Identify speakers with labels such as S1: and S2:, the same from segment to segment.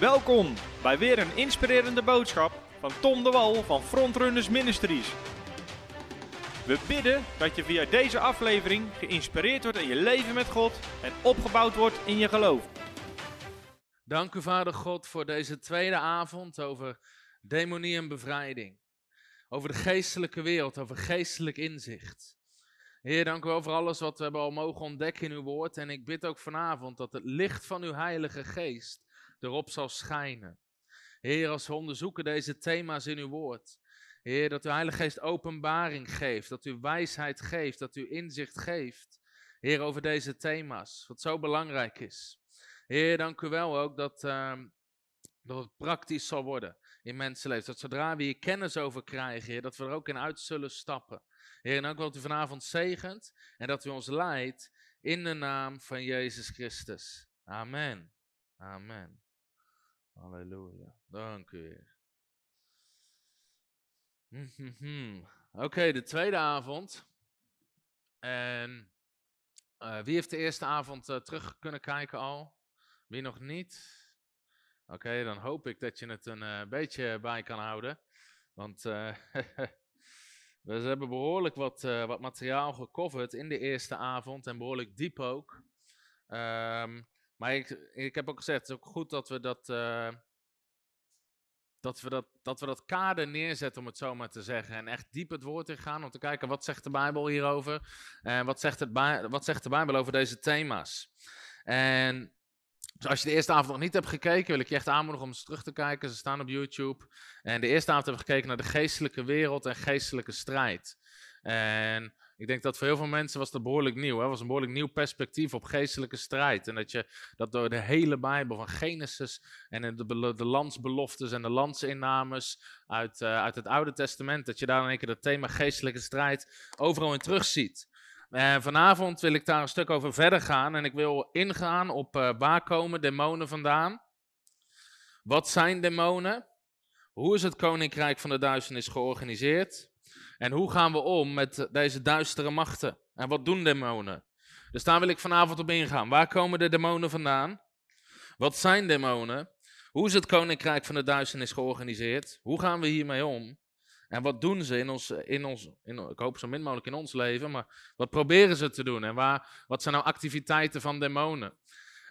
S1: Welkom bij weer een inspirerende boodschap van Tom de Wal van Frontrunners Ministries. We bidden dat je via deze aflevering geïnspireerd wordt in je leven met God en opgebouwd wordt in je geloof.
S2: Dank u, Vader God, voor deze tweede avond over demonie en bevrijding. Over de geestelijke wereld, over geestelijk inzicht. Heer, dank u wel voor alles wat we hebben al mogen ontdekken in uw woord. En ik bid ook vanavond dat het licht van uw Heilige Geest erop zal schijnen. Heer, als we onderzoeken deze thema's in uw woord. Heer, dat uw Heilige Geest openbaring geeft, dat u wijsheid geeft, dat u inzicht geeft. Heer, over deze thema's, wat zo belangrijk is. Heer, dank u wel ook dat, uh, dat het praktisch zal worden in mensenleven. Dat zodra we hier kennis over krijgen, Heer, dat we er ook in uit zullen stappen. Heer, dank u wel dat u vanavond zegent en dat u ons leidt in de naam van Jezus Christus. Amen. Amen. Halleluja. Dank u, Heer. Oké, de tweede avond. En uh, wie heeft de eerste avond uh, terug kunnen kijken al? Wie nog niet? Oké, dan hoop ik dat je het een uh, beetje bij kan houden. Want we hebben behoorlijk wat, wat materiaal gecoverd in de eerste avond en behoorlijk diep ook. Um, maar ik, ik heb ook gezegd, het is ook goed dat we dat, uh, dat, we dat, dat we dat kader neerzetten, om het zo maar te zeggen. En echt diep het woord in gaan om te kijken, wat zegt de Bijbel hierover? En wat zegt, het wat zegt de Bijbel over deze thema's? En dus als je de eerste avond nog niet hebt gekeken, wil ik je echt aanmoedigen om eens terug te kijken. Ze staan op YouTube. En de eerste avond hebben we gekeken naar de geestelijke wereld en geestelijke strijd. En ik denk dat voor heel veel mensen was dat behoorlijk nieuw. Het was een behoorlijk nieuw perspectief op geestelijke strijd. En dat je dat door de hele Bijbel, van Genesis en de, de landsbeloftes en de landsinnames uit, uh, uit het Oude Testament, dat je daar in één keer het thema geestelijke strijd overal in terugziet. En vanavond wil ik daar een stuk over verder gaan. En ik wil ingaan op uh, waar komen demonen vandaan? Wat zijn demonen? Hoe is het koninkrijk van de duisternis georganiseerd? En hoe gaan we om met deze duistere machten? En wat doen demonen? Dus daar wil ik vanavond op ingaan. Waar komen de demonen vandaan? Wat zijn demonen? Hoe is het koninkrijk van de duisternis georganiseerd? Hoe gaan we hiermee om? En wat doen ze in ons, in ons in, ik hoop zo min mogelijk in ons leven, maar wat proberen ze te doen? En waar, wat zijn nou activiteiten van demonen?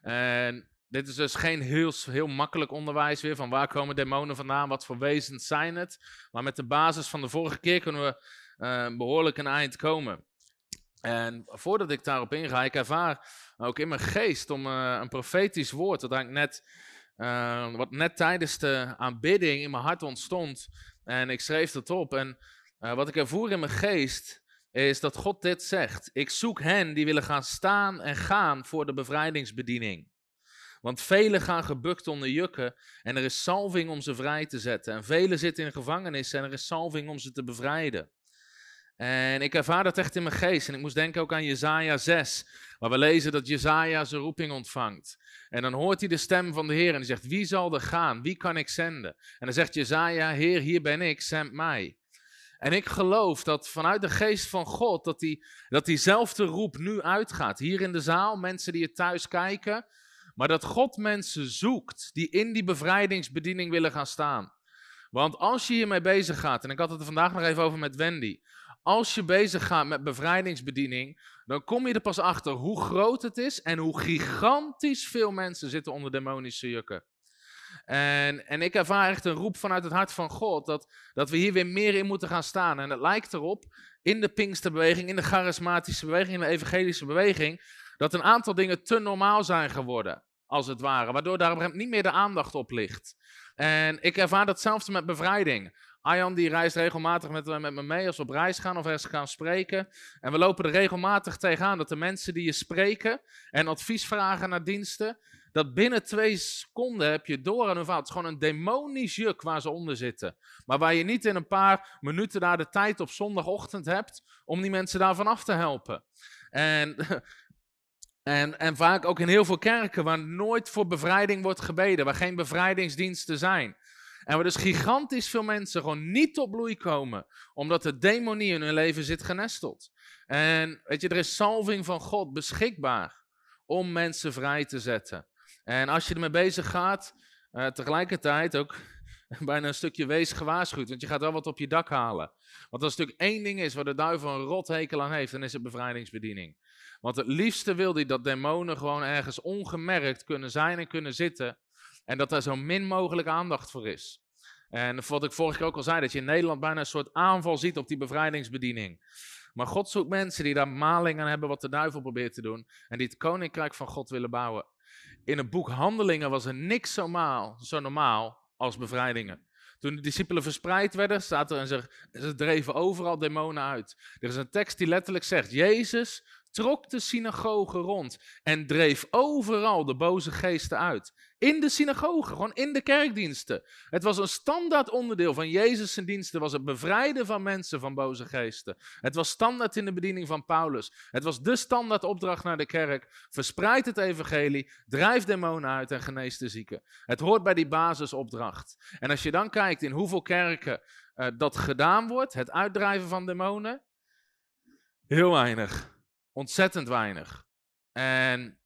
S2: En dit is dus geen heel, heel makkelijk onderwijs weer van waar komen demonen vandaan, wat voor wezens zijn het. Maar met de basis van de vorige keer kunnen we uh, behoorlijk een eind komen. En voordat ik daarop inga, ik ervaar ook in mijn geest om uh, een profetisch woord, dat ik net, uh, wat net tijdens de aanbidding in mijn hart ontstond. En ik schreef het op. En wat ik ervoer in mijn geest, is dat God dit zegt. Ik zoek hen die willen gaan staan en gaan voor de bevrijdingsbediening. Want velen gaan gebukt onder jukken en er is salving om ze vrij te zetten. En velen zitten in gevangenis en er is salving om ze te bevrijden. En ik ervaar dat echt in mijn geest. En ik moest denken ook aan Jezaja 6, waar we lezen dat Jezaja zijn roeping ontvangt. En dan hoort hij de stem van de Heer en hij zegt, wie zal er gaan? Wie kan ik zenden? En dan zegt Jezaja, Heer, hier ben ik, zend mij. En ik geloof dat vanuit de geest van God, dat, die, dat diezelfde roep nu uitgaat. Hier in de zaal, mensen die het thuis kijken, maar dat God mensen zoekt die in die bevrijdingsbediening willen gaan staan. Want als je hiermee bezig gaat, en ik had het er vandaag nog even over met Wendy. Als je bezig gaat met bevrijdingsbediening, dan kom je er pas achter hoe groot het is en hoe gigantisch veel mensen zitten onder demonische jukken. En, en ik ervaar echt een roep vanuit het hart van God dat, dat we hier weer meer in moeten gaan staan. En het lijkt erop, in de Pinksterbeweging, in de charismatische beweging, in de evangelische beweging, dat een aantal dingen te normaal zijn geworden als het ware. Waardoor daar niet meer de aandacht op ligt. En ik ervaar datzelfde met bevrijding. Arjan die reist regelmatig met, met me mee als we op reis gaan of ergens gaan spreken. En we lopen er regelmatig tegenaan dat de mensen die je spreken en advies vragen naar diensten, dat binnen twee seconden heb je door aan hun verhaal. Het is gewoon een demonisch juk waar ze onder zitten. Maar waar je niet in een paar minuten daar de tijd op zondagochtend hebt om die mensen daarvan af te helpen. En En, en vaak ook in heel veel kerken waar nooit voor bevrijding wordt gebeden, waar geen bevrijdingsdiensten zijn. En waar dus gigantisch veel mensen gewoon niet tot bloei komen, omdat de demonie in hun leven zit genesteld. En weet je, er is salving van God beschikbaar om mensen vrij te zetten. En als je ermee bezig gaat, uh, tegelijkertijd ook bijna een stukje wees gewaarschuwd. Want je gaat wel wat op je dak halen. Want als natuurlijk één ding is waar de duivel een rothekel aan heeft, dan is het bevrijdingsbediening. Want het liefste wil hij dat demonen gewoon ergens ongemerkt kunnen zijn en kunnen zitten. En dat daar zo min mogelijk aandacht voor is. En wat ik vorige keer ook al zei, dat je in Nederland bijna een soort aanval ziet op die bevrijdingsbediening. Maar God zoekt mensen die daar maling aan hebben wat de duivel probeert te doen. En die het koninkrijk van God willen bouwen. In het boek Handelingen was er niks zo, maal, zo normaal als bevrijdingen. Toen de discipelen verspreid werden, staat er en ze, ze dreven overal demonen uit. Er is een tekst die letterlijk zegt: Jezus trok de synagoge rond en dreef overal de boze geesten uit. In de synagoge, gewoon in de kerkdiensten. Het was een standaard onderdeel van Jezus' diensten, was het bevrijden van mensen van boze geesten. Het was standaard in de bediening van Paulus. Het was de standaard opdracht naar de kerk. Verspreid het evangelie, drijf demonen uit en genees de zieken. Het hoort bij die basisopdracht. En als je dan kijkt in hoeveel kerken uh, dat gedaan wordt, het uitdrijven van demonen, heel weinig. Ontzettend weinig. En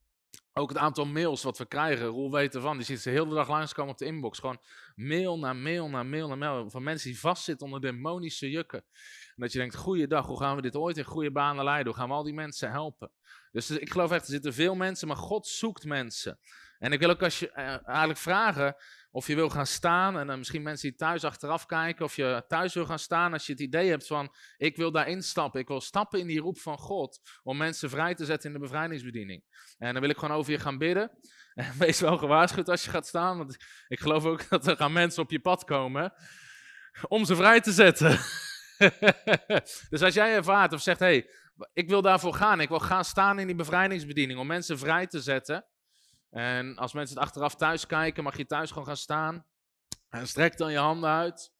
S2: ook het aantal mails wat we krijgen, Roel weet ervan, die heel de dag langskomen op de inbox. Gewoon mail na mail na mail na mail van mensen die vastzitten onder demonische jukken. En dat je denkt, goeiedag, hoe gaan we dit ooit in goede banen leiden? Hoe gaan we al die mensen helpen? Dus ik geloof echt, er zitten veel mensen, maar God zoekt mensen. En ik wil ook als je, uh, eigenlijk vragen, of je wil gaan staan, en dan misschien mensen die thuis achteraf kijken, of je thuis wil gaan staan als je het idee hebt van, ik wil daar instappen, ik wil stappen in die roep van God, om mensen vrij te zetten in de bevrijdingsbediening. En dan wil ik gewoon over je gaan bidden. En wees wel gewaarschuwd als je gaat staan, want ik geloof ook dat er gaan mensen op je pad komen om ze vrij te zetten. dus als jij ervaart of zegt, hé, hey, ik wil daarvoor gaan, ik wil gaan staan in die bevrijdingsbediening om mensen vrij te zetten, en als mensen het achteraf thuis kijken, mag je thuis gewoon gaan staan. En strek dan je handen uit.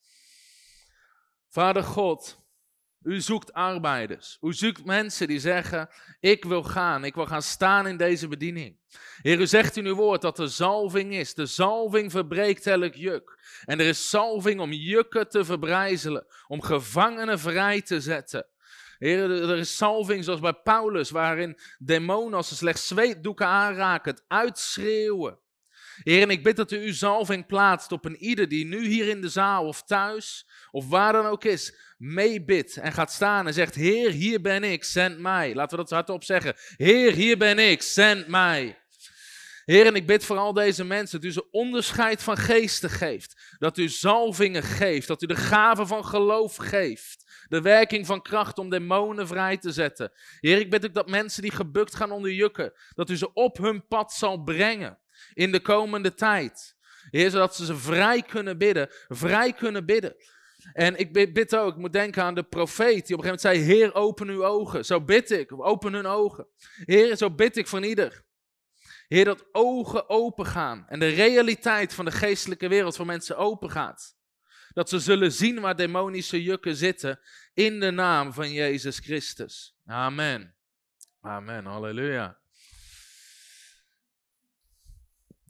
S2: Vader God, u zoekt arbeiders. U zoekt mensen die zeggen: Ik wil gaan, ik wil gaan staan in deze bediening. Heer, u zegt in uw woord dat er zalving is. De zalving verbreekt elk juk. En er is zalving om jukken te verbrijzelen, om gevangenen vrij te zetten. Heer, er is salving zoals bij Paulus, waarin demonen als ze slechts zweetdoeken aanraken, het uitschreeuwen. Heer, en ik bid dat u uw zalving plaatst op een ieder die nu hier in de zaal of thuis, of waar dan ook is, meebidt en gaat staan en zegt, Heer, hier ben ik, zend mij. Laten we dat hardop zeggen. Heer, hier ben ik, zend mij. Heer, en ik bid voor al deze mensen dat u ze onderscheid van geesten geeft. Dat u zalvingen geeft, dat u de gave van geloof geeft de werking van kracht om demonen vrij te zetten. Heer, ik bid ook dat mensen die gebukt gaan onder jukken, dat u ze op hun pad zal brengen in de komende tijd. Heer, zodat ze ze vrij kunnen bidden, vrij kunnen bidden. En ik bid ook, ik moet denken aan de profeet die op een gegeven moment zei, Heer, open uw ogen. Zo bid ik, open hun ogen. Heer, zo bid ik van ieder. Heer, dat ogen open gaan en de realiteit van de geestelijke wereld voor mensen open gaat. Dat ze zullen zien waar demonische jukken zitten in de naam van Jezus Christus. Amen. Amen. Halleluja.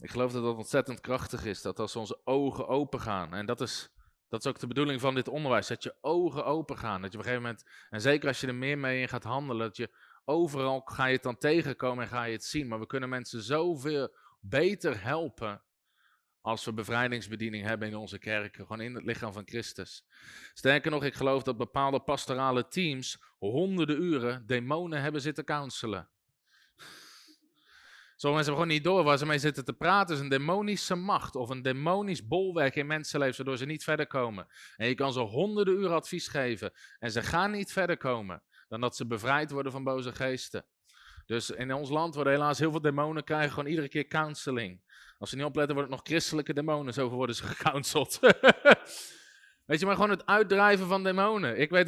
S2: Ik geloof dat dat ontzettend krachtig is, dat als onze ogen open gaan, en dat is, dat is ook de bedoeling van dit onderwijs, dat je ogen open gaan, dat je op een gegeven moment, en zeker als je er meer mee in gaat handelen, dat je overal ga je het dan tegenkomen en ga je het zien, maar we kunnen mensen zoveel beter helpen als we bevrijdingsbediening hebben in onze kerken, gewoon in het lichaam van Christus. Sterker nog, ik geloof dat bepaalde pastorale teams honderden uren demonen hebben zitten counselen. Sommige mensen hebben gewoon niet door waar ze mee zitten te praten. is een demonische macht of een demonisch bolwerk in mensenleven, waardoor ze niet verder komen. En je kan ze honderden uren advies geven en ze gaan niet verder komen dan dat ze bevrijd worden van boze geesten. Dus in ons land worden helaas heel veel demonen krijgen gewoon iedere keer counseling. Als ze niet opletten, worden het nog christelijke demonen. Zo worden ze gecounseld. weet je, maar gewoon het uitdrijven van demonen. Ik weet,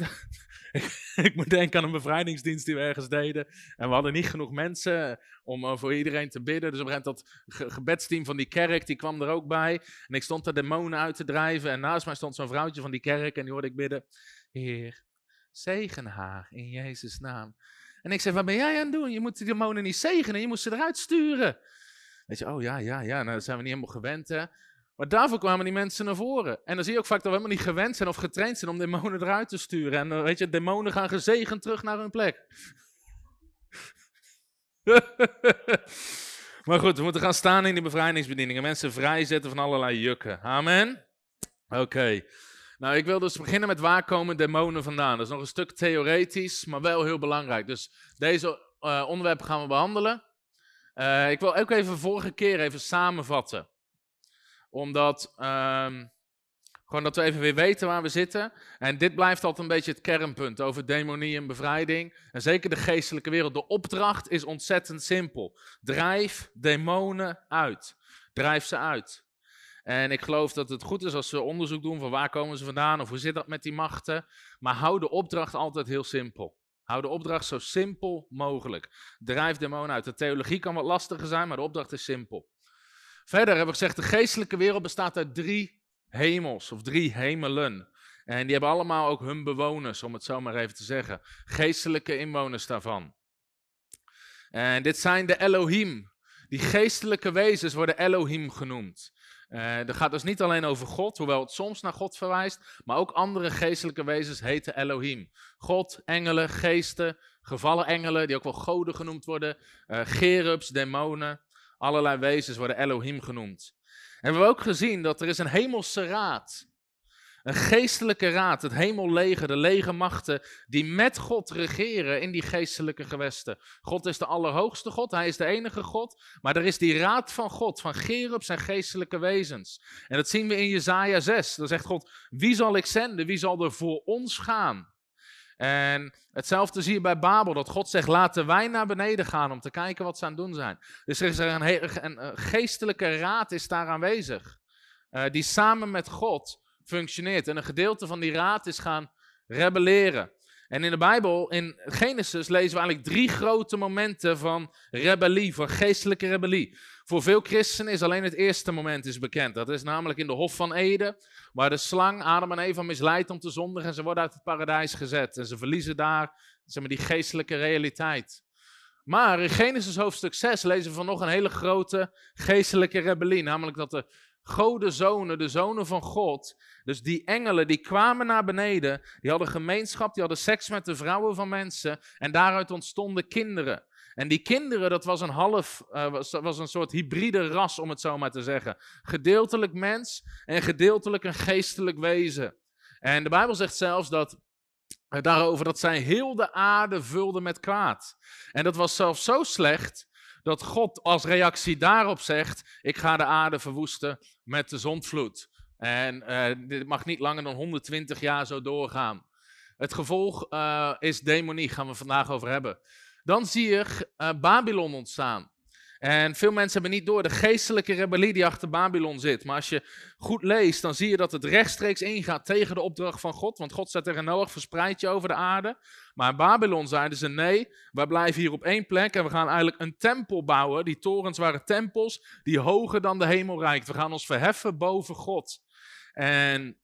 S2: ik, moet denken aan een bevrijdingsdienst die we ergens deden. En we hadden niet genoeg mensen om uh, voor iedereen te bidden. Dus op een gegeven moment dat gebedsteam van die kerk, die kwam er ook bij. En ik stond daar demonen uit te drijven. En naast mij stond zo'n vrouwtje van die kerk en die hoorde ik bidden. Heer, zegen haar in Jezus' naam. En ik zei, wat ben jij aan het doen? Je moet die demonen niet zegenen, je moet ze eruit sturen. Weet je, oh ja, ja, ja, nou, zijn we niet helemaal gewend, hè. Maar daarvoor kwamen die mensen naar voren. En dan zie je ook vaak dat we helemaal niet gewend zijn of getraind zijn om demonen eruit te sturen. En weet je, demonen gaan gezegend terug naar hun plek. Maar goed, we moeten gaan staan in die bevrijdingsbedieningen. Mensen vrijzetten van allerlei jukken. Amen? Oké. Nou, ik wil dus beginnen met waar komen demonen vandaan. Dat is nog een stuk theoretisch, maar wel heel belangrijk. Dus deze uh, onderwerpen gaan we behandelen. Uh, ik wil ook even vorige keer even samenvatten. Omdat, um, gewoon dat we even weer weten waar we zitten. En dit blijft altijd een beetje het kernpunt over demonie en bevrijding. En zeker de geestelijke wereld. De opdracht is ontzettend simpel. Drijf demonen uit. Drijf ze uit. En ik geloof dat het goed is als we onderzoek doen van waar komen ze vandaan of hoe zit dat met die machten. Maar hou de opdracht altijd heel simpel. Hou de opdracht zo simpel mogelijk. Drijf demonen uit. De theologie kan wat lastiger zijn, maar de opdracht is simpel. Verder hebben we gezegd, de geestelijke wereld bestaat uit drie hemels of drie hemelen. En die hebben allemaal ook hun bewoners, om het zo maar even te zeggen. Geestelijke inwoners daarvan. En dit zijn de Elohim. Die geestelijke wezens worden Elohim genoemd. Uh, gaat dus niet alleen over God, hoewel het soms naar God verwijst, maar ook andere geestelijke wezens heten Elohim. God, engelen, geesten, gevallen engelen, die ook wel goden genoemd worden, uh, gerubs, demonen, allerlei wezens worden Elohim genoemd. En we hebben ook gezien dat er is een hemelse raad een geestelijke raad, het hemelleger, de lege machten, die met God regeren in die geestelijke gewesten. God is de allerhoogste God, hij is de enige God, maar er is die raad van God, van Gerubs en geestelijke wezens. En dat zien we in Jezaja 6. Dan zegt God, wie zal ik zenden, wie zal er voor ons gaan? En hetzelfde zie je bij Babel, dat God zegt, laten wij naar beneden gaan om te kijken wat ze aan het doen zijn. Dus er is een, een geestelijke raad is daar aanwezig, uh, die samen met God functioneert. En een gedeelte van die raad is gaan rebelleren. En in de Bijbel, in Genesis, lezen we eigenlijk drie grote momenten van rebellie, van geestelijke rebellie. Voor veel christenen is alleen het eerste moment is bekend. Dat is namelijk in de Hof van Eden, waar de slang Adam en Eva misleidt om te zondigen en ze worden uit het paradijs gezet. En ze verliezen daar zeg maar, die geestelijke realiteit. Maar in Genesis hoofdstuk 6 lezen we van nog een hele grote geestelijke rebellie, namelijk dat de zonen, de zonen van God. Dus die engelen die kwamen naar beneden, die hadden gemeenschap, die hadden seks met de vrouwen van mensen en daaruit ontstonden kinderen. En die kinderen, dat was een half, uh, was, een soort hybride ras, om het zo maar te zeggen. Gedeeltelijk mens en gedeeltelijk een geestelijk wezen. En de Bijbel zegt zelfs dat uh, daarover dat zij heel de aarde vulden met kwaad. En dat was zelfs zo slecht dat God als reactie daarop zegt: Ik ga de aarde verwoesten met de zondvloed. En uh, dit mag niet langer dan 120 jaar zo doorgaan. Het gevolg uh, is demonie, gaan we vandaag over hebben. Dan zie je uh, Babylon ontstaan. En veel mensen hebben niet door de geestelijke rebellie die achter Babylon zit. Maar als je goed leest, dan zie je dat het rechtstreeks ingaat tegen de opdracht van God. Want God zet tegen Noach, verspreid je over de aarde. Maar in Babylon zeiden ze, nee, wij blijven hier op één plek en we gaan eigenlijk een tempel bouwen. Die torens waren tempels die hoger dan de hemel reikt. We gaan ons verheffen boven God. En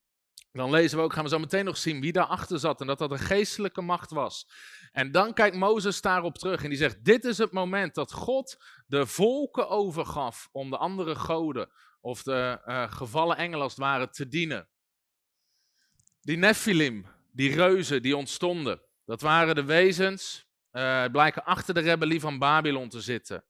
S2: dan lezen we ook, gaan we zo meteen nog zien wie daarachter zat en dat dat een geestelijke macht was. En dan kijkt Mozes daarop terug en die zegt, dit is het moment dat God de volken overgaf om de andere goden of de uh, gevallen engelen als het te dienen. Die Nephilim, die reuzen die ontstonden, dat waren de wezens, uh, blijken achter de rebellie van Babylon te zitten.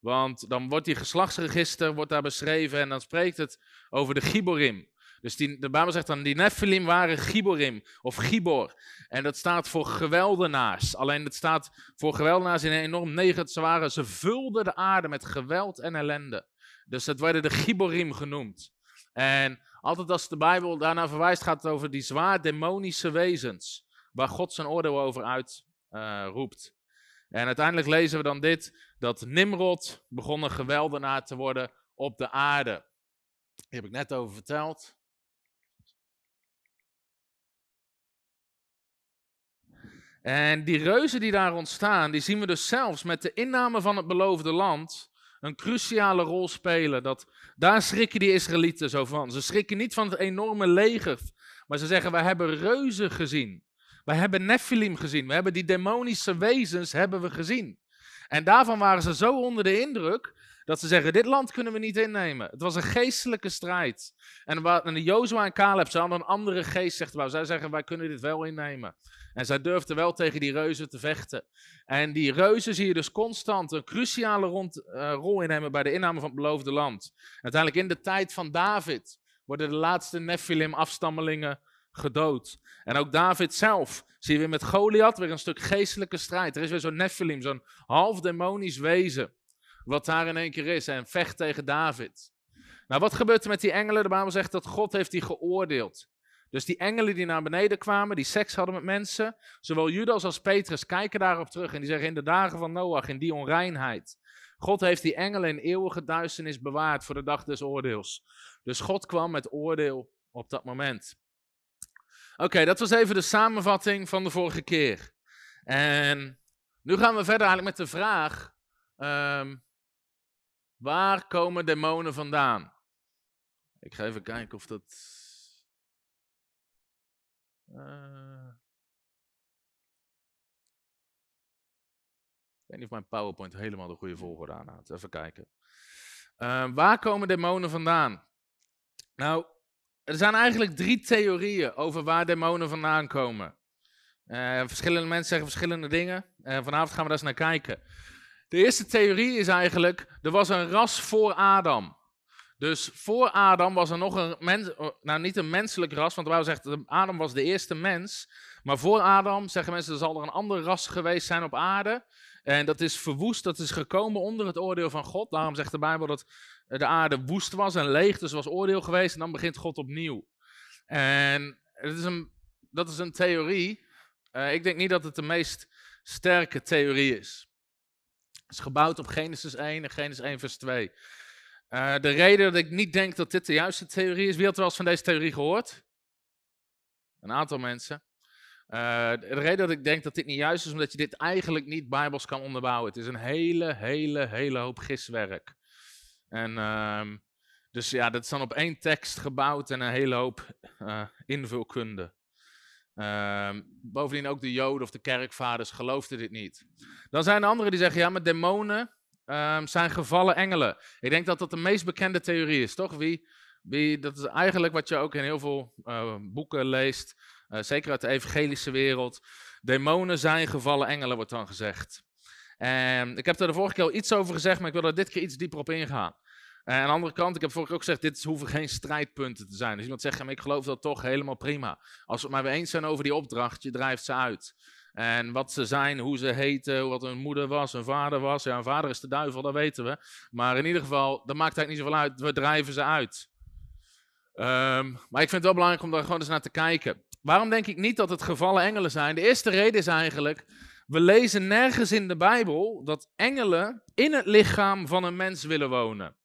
S2: Want dan wordt die geslachtsregister wordt daar beschreven en dan spreekt het over de Giborim. Dus die, de Bijbel zegt dan, die Nephilim waren Giborim of Gibor. En dat staat voor geweldenaars. Alleen het staat voor geweldenaars in een enorm negatief. Ze, ze vulden de aarde met geweld en ellende. Dus dat werden de Giborim genoemd. En altijd als de Bijbel daarna verwijst, gaat het over die zwaar demonische wezens. Waar God zijn oordeel over uitroept. Uh, en uiteindelijk lezen we dan dit, dat Nimrod begon een geweldenaar te worden op de aarde. Die heb ik net over verteld. En die reuzen die daar ontstaan, die zien we dus zelfs met de inname van het beloofde land een cruciale rol spelen. Dat, daar schrikken die Israëlieten zo van. Ze schrikken niet van het enorme leger, maar ze zeggen, wij hebben reuzen gezien. Wij hebben Nephilim gezien. We hebben die demonische wezens hebben we gezien. En daarvan waren ze zo onder de indruk dat ze zeggen, dit land kunnen we niet innemen. Het was een geestelijke strijd. En, de Jozua en Caleb, ze hadden een andere geest, zegt Wou. Zij zeggen, wij kunnen dit wel innemen. En zij durfden wel tegen die reuzen te vechten. En die reuzen zie je dus constant een cruciale rond, uh, rol innemen bij de inname van het beloofde land. Uiteindelijk in de tijd van David worden de laatste Nephilim-afstammelingen gedood. En ook David zelf zie je weer met Goliath weer een stuk geestelijke strijd. Er is weer zo'n Nephilim, zo'n half demonisch wezen, wat daar in één keer is en vecht tegen David. Nou, wat gebeurt er met die engelen? De Bijbel zegt dat God heeft die geoordeeld. Dus die engelen die naar beneden kwamen, die seks hadden met mensen, zowel Judas als Petrus kijken daarop terug en die zeggen in de dagen van Noach, in die onreinheid. God heeft die engelen in eeuwige duisternis bewaard voor de dag des oordeels. Dus God kwam met oordeel op dat moment. Oké, dat was even de samenvatting van de vorige keer. En nu gaan we verder eigenlijk met de vraag: ehm, waar komen demonen vandaan? Ik ga even kijken of dat. Uh... Ik weet niet of mijn PowerPoint helemaal de goede volgorde aanhoudt. Even kijken. Uh, waar komen demonen vandaan? Nou, er zijn eigenlijk drie theorieën over waar demonen vandaan komen. Uh, verschillende mensen zeggen verschillende dingen. Uh, vanavond gaan we daar eens naar kijken. De eerste theorie is eigenlijk, er was een ras voor Adam. Dus voor Adam was er nog een mens, oh, nou niet een menselijk ras, want wij zegt Adam was de eerste mens. Maar voor Adam zeggen mensen, er zal er een ander ras geweest zijn op aarde. En dat is verwoest, dat is gekomen onder het oordeel van God. Daarom zegt de Bijbel dat de aarde woest was en leeg, dus was oordeel geweest. En dan begint God opnieuw. En het is een, dat is een theorie. Uh, ik denk niet dat het de meest sterke theorie is. Het is gebouwd op Genesis 1 en Genesis 1 vers 2. Eh, de reden dat ik niet denk dat dit de juiste theorie is, wie had wel eens van deze theorie gehoord? Een aantal mensen. Uh, de reden dat ik denk dat dit niet juist is, omdat je dit eigenlijk niet bijbels kan onderbouwen. Het is een hele, hele, hele hoop giswerk. En uh, dus ja, dat is dan op één tekst gebouwd en een hele hoop uh, invulkunde. Uh, bovendien ook de Joden of de kerkvaders geloofden dit niet. Dan zijn er anderen die zeggen, ja, maar demonen um, zijn gevallen engelen. Ik denk dat dat de meest bekende theorie is, toch? Wie, wie, dat is eigenlijk wat je ook in heel veel uh, boeken leest. Uh, zeker uit de evangelische wereld. Demonen zijn gevallen engelen, wordt dan gezegd. En ik heb er de vorige keer al iets over gezegd, maar ik wil er dit keer iets dieper op ingaan. En aan de andere kant, ik heb vorige keer ook gezegd, dit hoeven geen strijdpunten te zijn. Dus iemand zegt, maar ik geloof dat toch helemaal prima. Als we het maar weer eens zijn over die opdracht, je drijft ze uit. En wat ze zijn, hoe ze heten, wat hun moeder was, hun vader was. Ja, hun vader is de duivel, dat weten we. Maar in ieder geval, dat maakt eigenlijk niet zoveel uit. We drijven ze uit. Um, maar ik vind het wel belangrijk om daar gewoon eens naar te kijken. Waarom denk ik niet dat het gevallen engelen zijn? De eerste reden is eigenlijk, we lezen nergens in de Bijbel dat engelen in het lichaam van een mens willen wonen.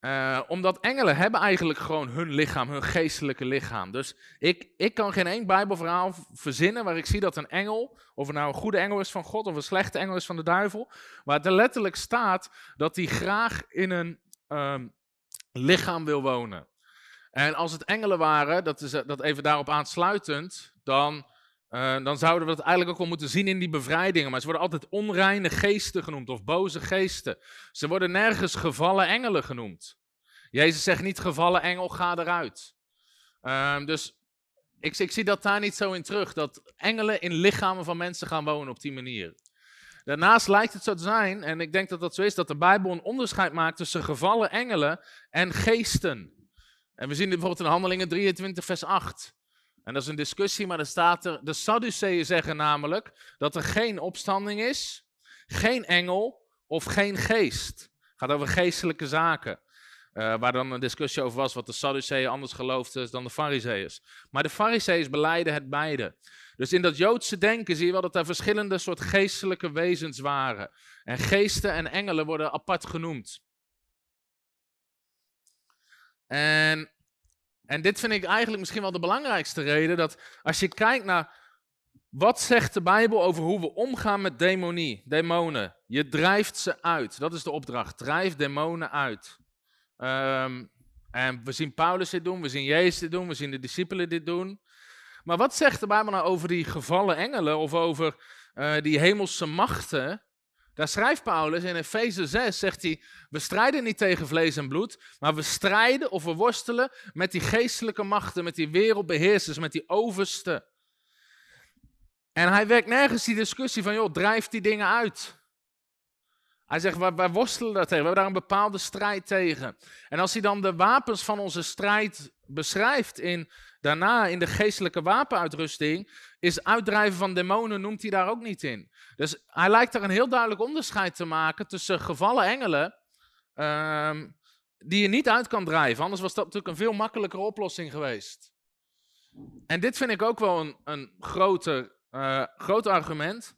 S2: Uh, omdat engelen hebben eigenlijk gewoon hun lichaam, hun geestelijke lichaam. Dus ik, ik kan geen één Bijbelverhaal verzinnen waar ik zie dat een engel, of het nou een goede engel is van God of een slechte engel is van de duivel, waar er letterlijk staat dat hij graag in een um, lichaam wil wonen. En als het engelen waren, dat is dat even daarop aansluitend, dan, uh, dan zouden we dat eigenlijk ook wel moeten zien in die bevrijdingen. Maar ze worden altijd onreine geesten genoemd of boze geesten. Ze worden nergens gevallen engelen genoemd. Jezus zegt niet gevallen engel, ga eruit. Uh, dus ik, ik zie dat daar niet zo in terug, dat engelen in lichamen van mensen gaan wonen op die manier. Daarnaast lijkt het zo te zijn, en ik denk dat dat zo is, dat de Bijbel een onderscheid maakt tussen gevallen engelen en geesten. En we zien dit bijvoorbeeld in Handelingen 23, vers 8. En dat is een discussie, maar er staat er. De Sadduceeën zeggen namelijk dat er geen opstanding is, geen engel of geen geest. Het gaat over geestelijke zaken. Uh, waar dan een discussie over was wat de Sadduceeën anders geloofden dan de Farizeeërs. Maar de Farizeeërs beleiden het beide. Dus in dat Joodse denken zie je wel dat er verschillende soort geestelijke wezens waren. En geesten en engelen worden apart genoemd. En, en dit vind ik eigenlijk misschien wel de belangrijkste reden. Dat als je kijkt naar wat zegt de Bijbel over hoe we omgaan met demonie, demonen. Je drijft ze uit. Dat is de opdracht. Drijf demonen uit. Um, en we zien Paulus dit doen, we zien Jezus dit doen, we zien de discipelen dit doen. Maar wat zegt de Bijbel nou over die gevallen engelen of over uh, die hemelse machten Daar schrijft Paulus in Efeze 6, zegt hij, we strijden niet tegen vlees en bloed, maar we strijden of we worstelen met die geestelijke machten, met die wereldbeheersers, met die oversten. En hij werkt nergens die discussie van, joh, drijf die dingen uit. Hij zegt, wij, worstelen daar tegen, we hebben daar een bepaalde strijd tegen. En als hij dan de wapens van onze strijd beschrijft in, daarna in de geestelijke wapenuitrusting, is uitdrijven van demonen, noemt hij daar ook niet in. Dus hij lijkt er een heel duidelijk onderscheid te maken tussen gevallen engelen, um, die je niet uit kan drijven. Anders was dat natuurlijk een veel makkelijkere oplossing geweest. En dit vind ik ook wel een, een groter, uh, groot argument.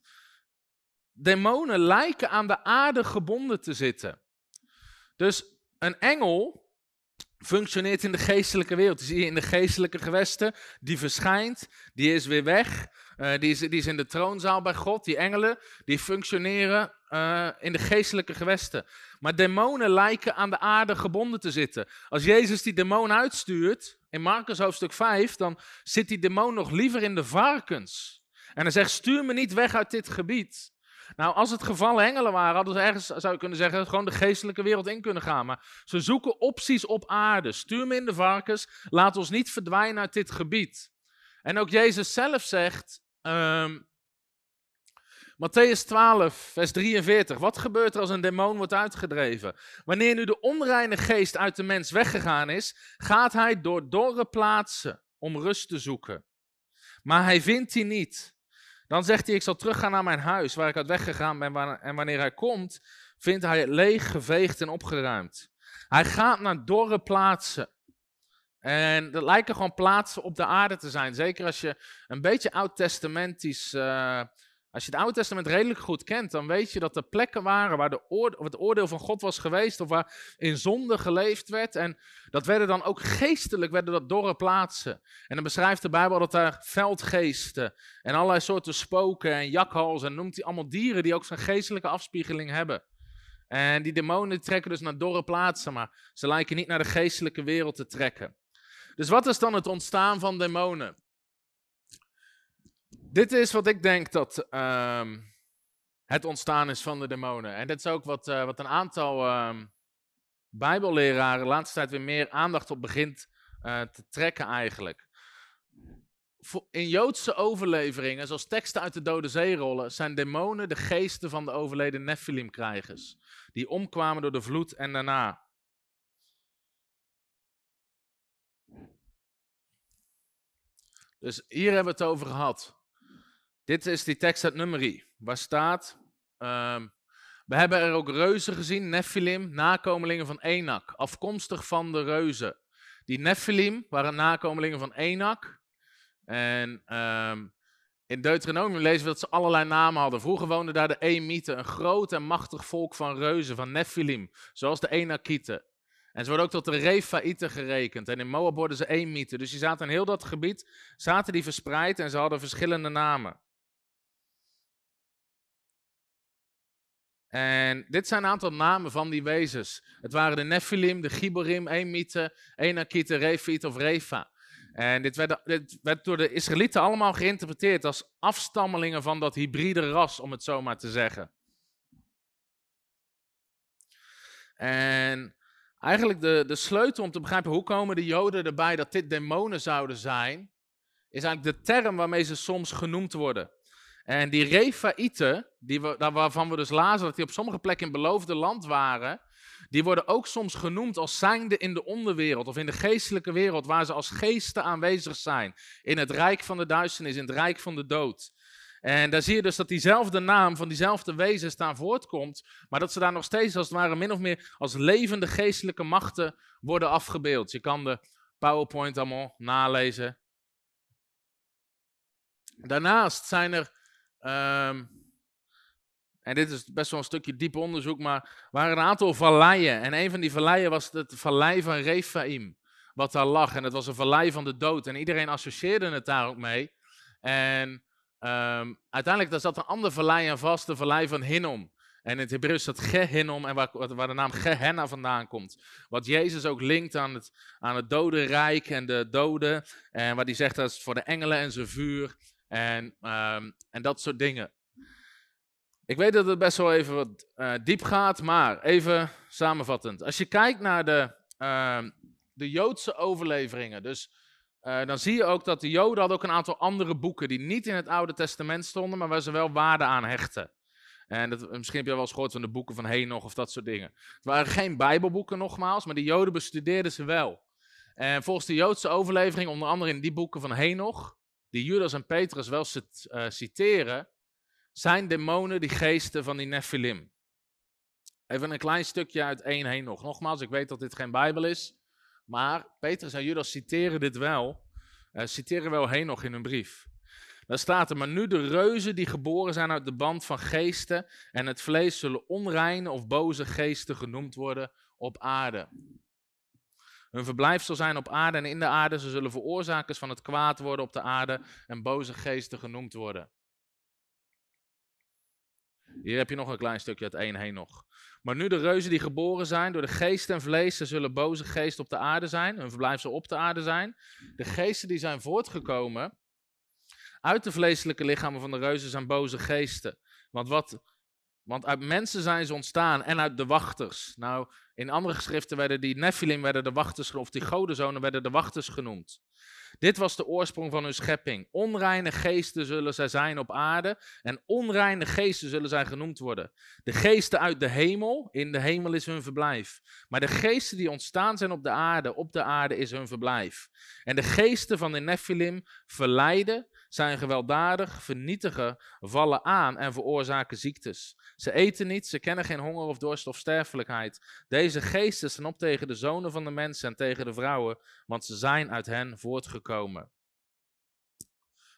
S2: Demonen lijken aan de aarde gebonden te zitten. Dus een engel functioneert in de geestelijke wereld. Die zie je in de geestelijke gewesten. Die verschijnt, die is weer weg. Uh, die, is, die in de troonzaal bij God. Die engelen, die functioneren uh, in de geestelijke gewesten. Maar demonen lijken aan de aarde gebonden te zitten. Als Jezus die demon uitstuurt, in Marcus hoofdstuk 5, dan zit die demon nog liever in de varkens. En hij zegt, stuur me niet weg uit dit gebied. Nou, als het gevallen engelen waren, hadden ze ergens, zou je kunnen zeggen, gewoon de geestelijke wereld in kunnen gaan. Maar ze zoeken opties op aarde. Stuur me in de varkens, laat ons niet verdwijnen uit dit gebied. En ook Jezus zelf zegt, um, Matthäus 12, vers 43. Wat gebeurt er als een demon wordt uitgedreven? Wanneer nu de onreine geest uit de mens weggegaan is, gaat hij door dorre plaatsen om rust te zoeken. Maar hij vindt die niet. Dan zegt hij, ik zal teruggaan naar mijn huis waar ik uit weggegaan ben. En wanneer hij komt, vindt hij het leeg, geveegd en opgeruimd. Hij gaat naar dorre plaatsen. En dat lijken gewoon plaatsen op de aarde te zijn. Zeker als je een beetje oud-testamentisch uh, als je het Oude Testament redelijk goed kent, dan weet je dat er plekken waren waar de oorde, het oordeel van God was geweest, of waar in zonde geleefd werd. En dat werden dan ook geestelijk, werden dat dorre plaatsen. En dan beschrijft de Bijbel dat daar veldgeesten en allerlei soorten spoken en jakhals en noemt hij allemaal dieren die ook zo'n geestelijke afspiegeling hebben. En die demonen trekken dus naar dorre plaatsen, maar ze lijken niet naar de geestelijke wereld te trekken. Dus wat is dan het ontstaan van demonen? Dit is wat ik denk dat um, het ontstaan is van de demonen. En dat is ook wat, uh, wat een aantal um, Bijbelleraren de laatste tijd weer meer aandacht op begint uh, te trekken eigenlijk. In Joodse overleveringen, zoals teksten uit de Dode Zee rollen, zijn demonen de geesten van de overleden Nephilim-krijgers. Die omkwamen door de vloed en daarna. Dus hier hebben we het over gehad. Dit is die tekst uit Nummerie, waar staat... Um, we hebben er ook reuzen gezien, Nephilim, nakomelingen van Enak, afkomstig van de reuzen. Die Nephilim waren nakomelingen van Enak. En um, in Deuteronomium lezen we dat ze allerlei namen hadden. Vroeger woonden daar de Emieten, een groot en machtig volk van reuzen, van Nephilim, zoals de Enakieten. En ze worden ook tot de Refaïten gerekend. En in Moab worden ze Emieten. Dus die zaten in heel dat gebied, zaten die verspreid en ze hadden verschillende namen. En dit zijn een aantal namen van die wezens. Het waren de Nephilim, de Giborim, Emieten, Enakieten, Refiet of Refa. En dit werd, dit werd, door de Israëlieten allemaal geïnterpreteerd als afstammelingen van dat hybride ras, om het zo maar te zeggen. En eigenlijk de, de sleutel om te begrijpen hoe komen de Joden erbij dat dit demonen zouden zijn, is eigenlijk de term waarmee ze soms genoemd worden. En die Refaïten, die we, waarvan we dus lazen dat die op sommige plekken in beloofde land waren, die worden ook soms genoemd als zijnde in de onderwereld of in de geestelijke wereld, waar ze als geesten aanwezig zijn. In het rijk van de duisternis, in het rijk van de dood. En daar zie je dus dat diezelfde naam van diezelfde wezens daar voortkomt, maar dat ze daar nog steeds als het ware min of meer als levende geestelijke machten worden afgebeeld. Je kan de PowerPoint allemaal nalezen. Daarnaast zijn er Um, en dit is best wel een stukje diep onderzoek, maar waren een aantal valleien. En een van die valleien was het vallei van Rephaim, wat daar lag. En het was een vallei van de dood. En iedereen associeerde het daar ook mee. En um, uiteindelijk daar zat een ander vallei aan vast, de vallei van Hinnom. En in het Hebreeuws staat Gehinnom, en waar, waar, de naam Gehenna vandaan komt. Wat Jezus ook linkt aan het, aan het dodenrijk en de doden. En wat hij zegt dat is voor de engelen en zijn vuur. En, um, en dat soort dingen. Ik weet dat het best wel even wat uh, diep gaat, maar even samenvattend. Als je kijkt naar de, uh, de Joodse overleveringen, dus uh, dan zie je ook dat de Joden hadden ook een aantal andere boeken die niet in het Oude Testament stonden, maar waar ze wel waarde aan hechten. En dat, misschien heb je wel eens gehoord van de boeken van Henoch of dat soort dingen. Het waren geen Bijbelboeken nogmaals, maar de Joden bestudeerden ze wel. En volgens de Joodse overlevering, onder andere in die boeken van Henoch, die Judas en Petrus wel uh, citeren, zijn demonen die geesten van die Nephilim. Even een klein stukje uit 1 Henoch. Nogmaals, ik weet dat dit geen Bijbel is, maar Petrus en Judas citeren dit wel. Uh, citeren wel Henoch in hun brief. Daar staat er, maar nu de reuzen die geboren zijn uit de band van geesten en het vlees zullen onreine of boze geesten genoemd worden op aarde. Hun verblijf zal zijn op aarde en in de aarde. Ze zullen veroorzakers van het kwaad worden op de aarde en boze geesten genoemd worden. Hier heb je nog een klein stukje uit één heen nog. Maar nu de reuzen die geboren zijn door de geest en vlees, ze zullen boze geesten op de aarde zijn. Hun verblijf zal op de aarde zijn. De geesten die zijn voortgekomen uit de vleeselijke lichamen van de reuzen zijn boze geesten. Want, wat, want uit mensen zijn ze ontstaan en uit de wachters. Nou, in andere geschriften werden die Nephilim werden de wachters, of die godenzonen werden de wachters genoemd. Dit was de oorsprong van hun schepping. Onreine geesten zullen zij zijn op aarde en onreine geesten zullen zij genoemd worden. De geesten uit de hemel, in de hemel is hun verblijf. Maar de geesten die ontstaan zijn op de aarde, op de aarde is hun verblijf. En de geesten van de Nephilim verleiden, zijn gewelddadig, vernietigen, vallen aan en veroorzaken ziektes. Ze eten niet, ze kennen geen honger of dorst of sterfelijkheid. Deze geesten staan op tegen de zonen van de mensen en tegen de vrouwen, want ze zijn uit hen voortgekomen.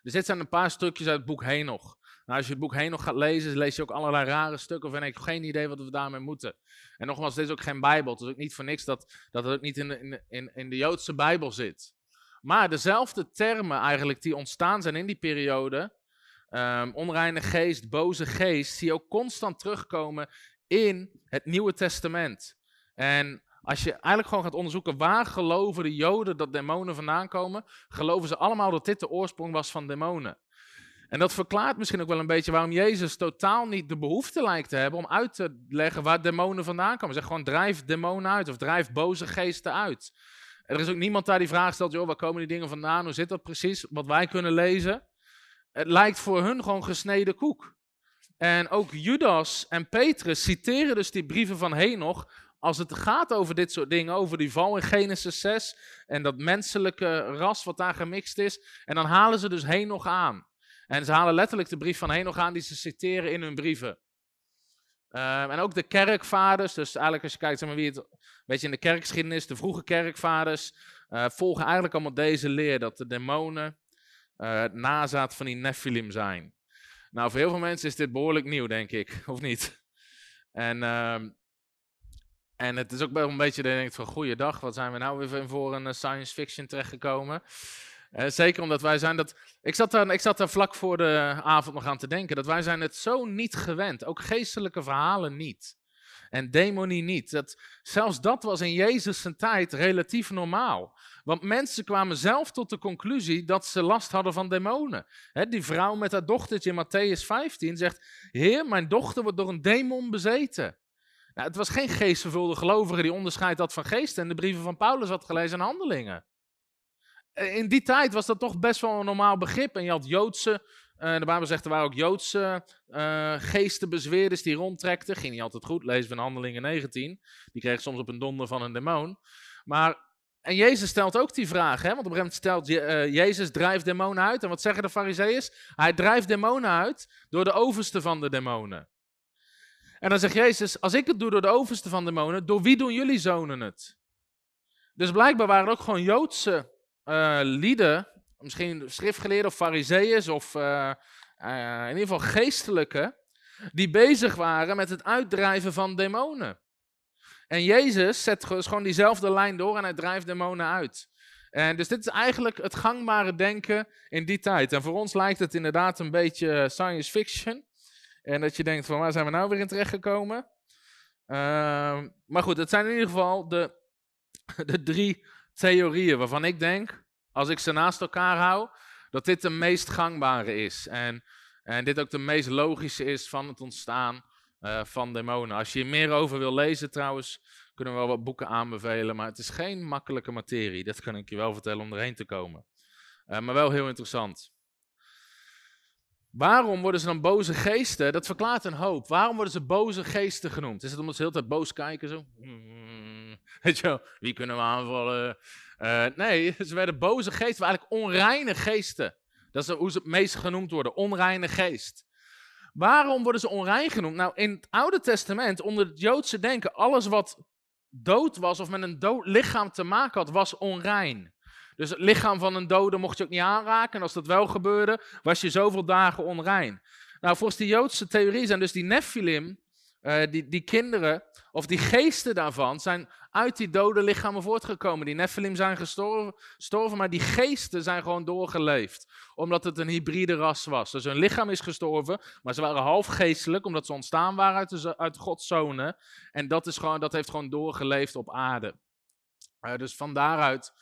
S2: Dus dit zijn een paar stukjes uit het boek Henoch. Nou, als je het boek Henoch gaat lezen, lees je ook allerlei rare stukken en ik heb geen idee wat we daarmee moeten. En nogmaals, dit is ook geen Bijbel. Het is ook niet voor niks dat, dat het ook niet in de, in, in de Joodse Bijbel zit. Maar dezelfde termen eigenlijk die ontstaan zijn in die periode, um, onreine geest, boze geest, zie je ook constant terugkomen in het Nieuwe Testament. En als je eigenlijk gewoon gaat onderzoeken waar geloven de Joden dat demonen vandaan komen, geloven ze allemaal dat dit de oorsprong was van demonen. En dat verklaart misschien ook wel een beetje waarom Jezus totaal niet de behoefte lijkt te hebben om uit te leggen waar demonen vandaan komen. Zeg gewoon drijf demonen uit of drijf boze geesten uit. Er is ook niemand daar die vraag stelt, joh, waar komen die dingen vandaan? Hoe zit dat precies? Wat wij kunnen lezen. Het lijkt voor hun gewoon gesneden koek. En ook Judas en Petrus citeren dus die brieven van Henoch als het gaat over dit soort dingen, over die val in Genesis 6 en dat menselijke ras wat daar gemixt is. En dan halen ze dus Henoch aan. En ze halen letterlijk de brief van Henoch aan die ze citeren in hun brieven. Ehm, en ook de kerkvaders, dus eigenlijk als je kijkt zeg maar, wie het, weet je, in de kerkgeschiedenis, de vroege kerkvaders, uh, volgen eigenlijk allemaal deze leer dat de demonen uh, het nazaat van die Nephilim zijn. Nou, voor heel veel mensen is dit behoorlijk nieuw, denk ik, of niet? En, uh, en het is ook wel een beetje, je denkt van, goeiedag, wat zijn we nou weer voor een eh, science fiction terechtgekomen? Zeker omdat wij zijn dat. Ik zat, daar, ik zat daar vlak voor de avond nog aan te denken. Dat wij zijn het zo niet gewend. Ook geestelijke verhalen niet. En demonie niet. Dat, zelfs dat was in Jezus tijd relatief normaal. Want mensen kwamen zelf tot de conclusie dat ze last hadden van demonen. die vrouw met haar dochtertje in Matthäus 15 zegt: Heer, mijn dochter wordt door een demon bezeten. Nou, het was geen geestvervulde gelovige die onderscheid had van geesten en de brieven van Paulus had gelezen en handelingen. Eh, in die tijd was dat toch best wel een normaal begrip. En je had Joodse, uh, de Bijbel zegt er waren ook Joodse uh, geestenbezweerders die rondtrekten. Ging niet altijd goed, lezen van Handelingen 19. Die kreeg soms op een donder van een demon. Maar, en Jezus stelt ook die vraag, hè? want op een gegeven moment stelt uh, Jezus drijft demonen uit. En wat zeggen de fariseeërs? Hij drijft demonen uit door de overste van de demonen. En dan zegt Jezus, als ik het doe door de overste van de demonen, door wie doen jullie zonen het? Dus blijkbaar waren er ook gewoon Joodse uh, lieden, misschien schriftgeleerden of fariseeërs of uh, uh, in ieder geval geestelijke, die bezig waren met het uitdrijven van demonen. En Jezus zet gewoon diezelfde lijn door en hij drijft demonen uit. En dus dit is eigenlijk het gangbare denken in die tijd. En voor ons lijkt het inderdaad een beetje science fiction. En dat je denkt van waar zijn we nou weer in terecht gekomen? Uh, maar goed, het zijn in ieder geval de, de drie theorieën waarvan ik denk, als ik ze naast elkaar hou, dat dit de meest gangbare is. En En dit ook de meest logische is van het ontstaan uh, van demonen. Als je hier meer over wil lezen trouwens, kunnen we wel wat boeken aanbevelen. Maar het is geen makkelijke materie. Dat kan ik je wel vertellen om erheen te komen. Uh, maar wel heel interessant. Waarom worden ze dan boze geesten? Dat verklaart een hoop. Waarom worden ze boze geesten genoemd? Is het omdat ze de hele tijd boos kijken zo? Weet je wel, wie kunnen we aanvallen? Uh, nee, ze werden boze geesten, eigenlijk onreine geesten. Dat is hoe ze het meest genoemd worden, onreine geest. Waarom worden ze onrein genoemd? Nou, in het Oude Testament, onder het Joodse denken, alles wat dood was of met een dood lichaam te maken had, was onrein. Dus het lichaam van een dode mocht je ook niet aanraken. En als dat wel gebeurde, was je zoveel dagen onrein. Nou, volgens die Joodse theorie zijn dus die Nephilim, uh, die, die kinderen, of die geesten daarvan, zijn uit die dode lichamen voortgekomen. Die Nephilim zijn gestorven, maar die geesten zijn gewoon doorgeleefd. Omdat het een hybride ras was. Dus hun lichaam is gestorven, maar ze waren half geestelijk, omdat ze ontstaan waren uit, uit Gods zonen. En dat, is gewoon, dat heeft gewoon doorgeleefd op aarde. Uh, dus van daaruit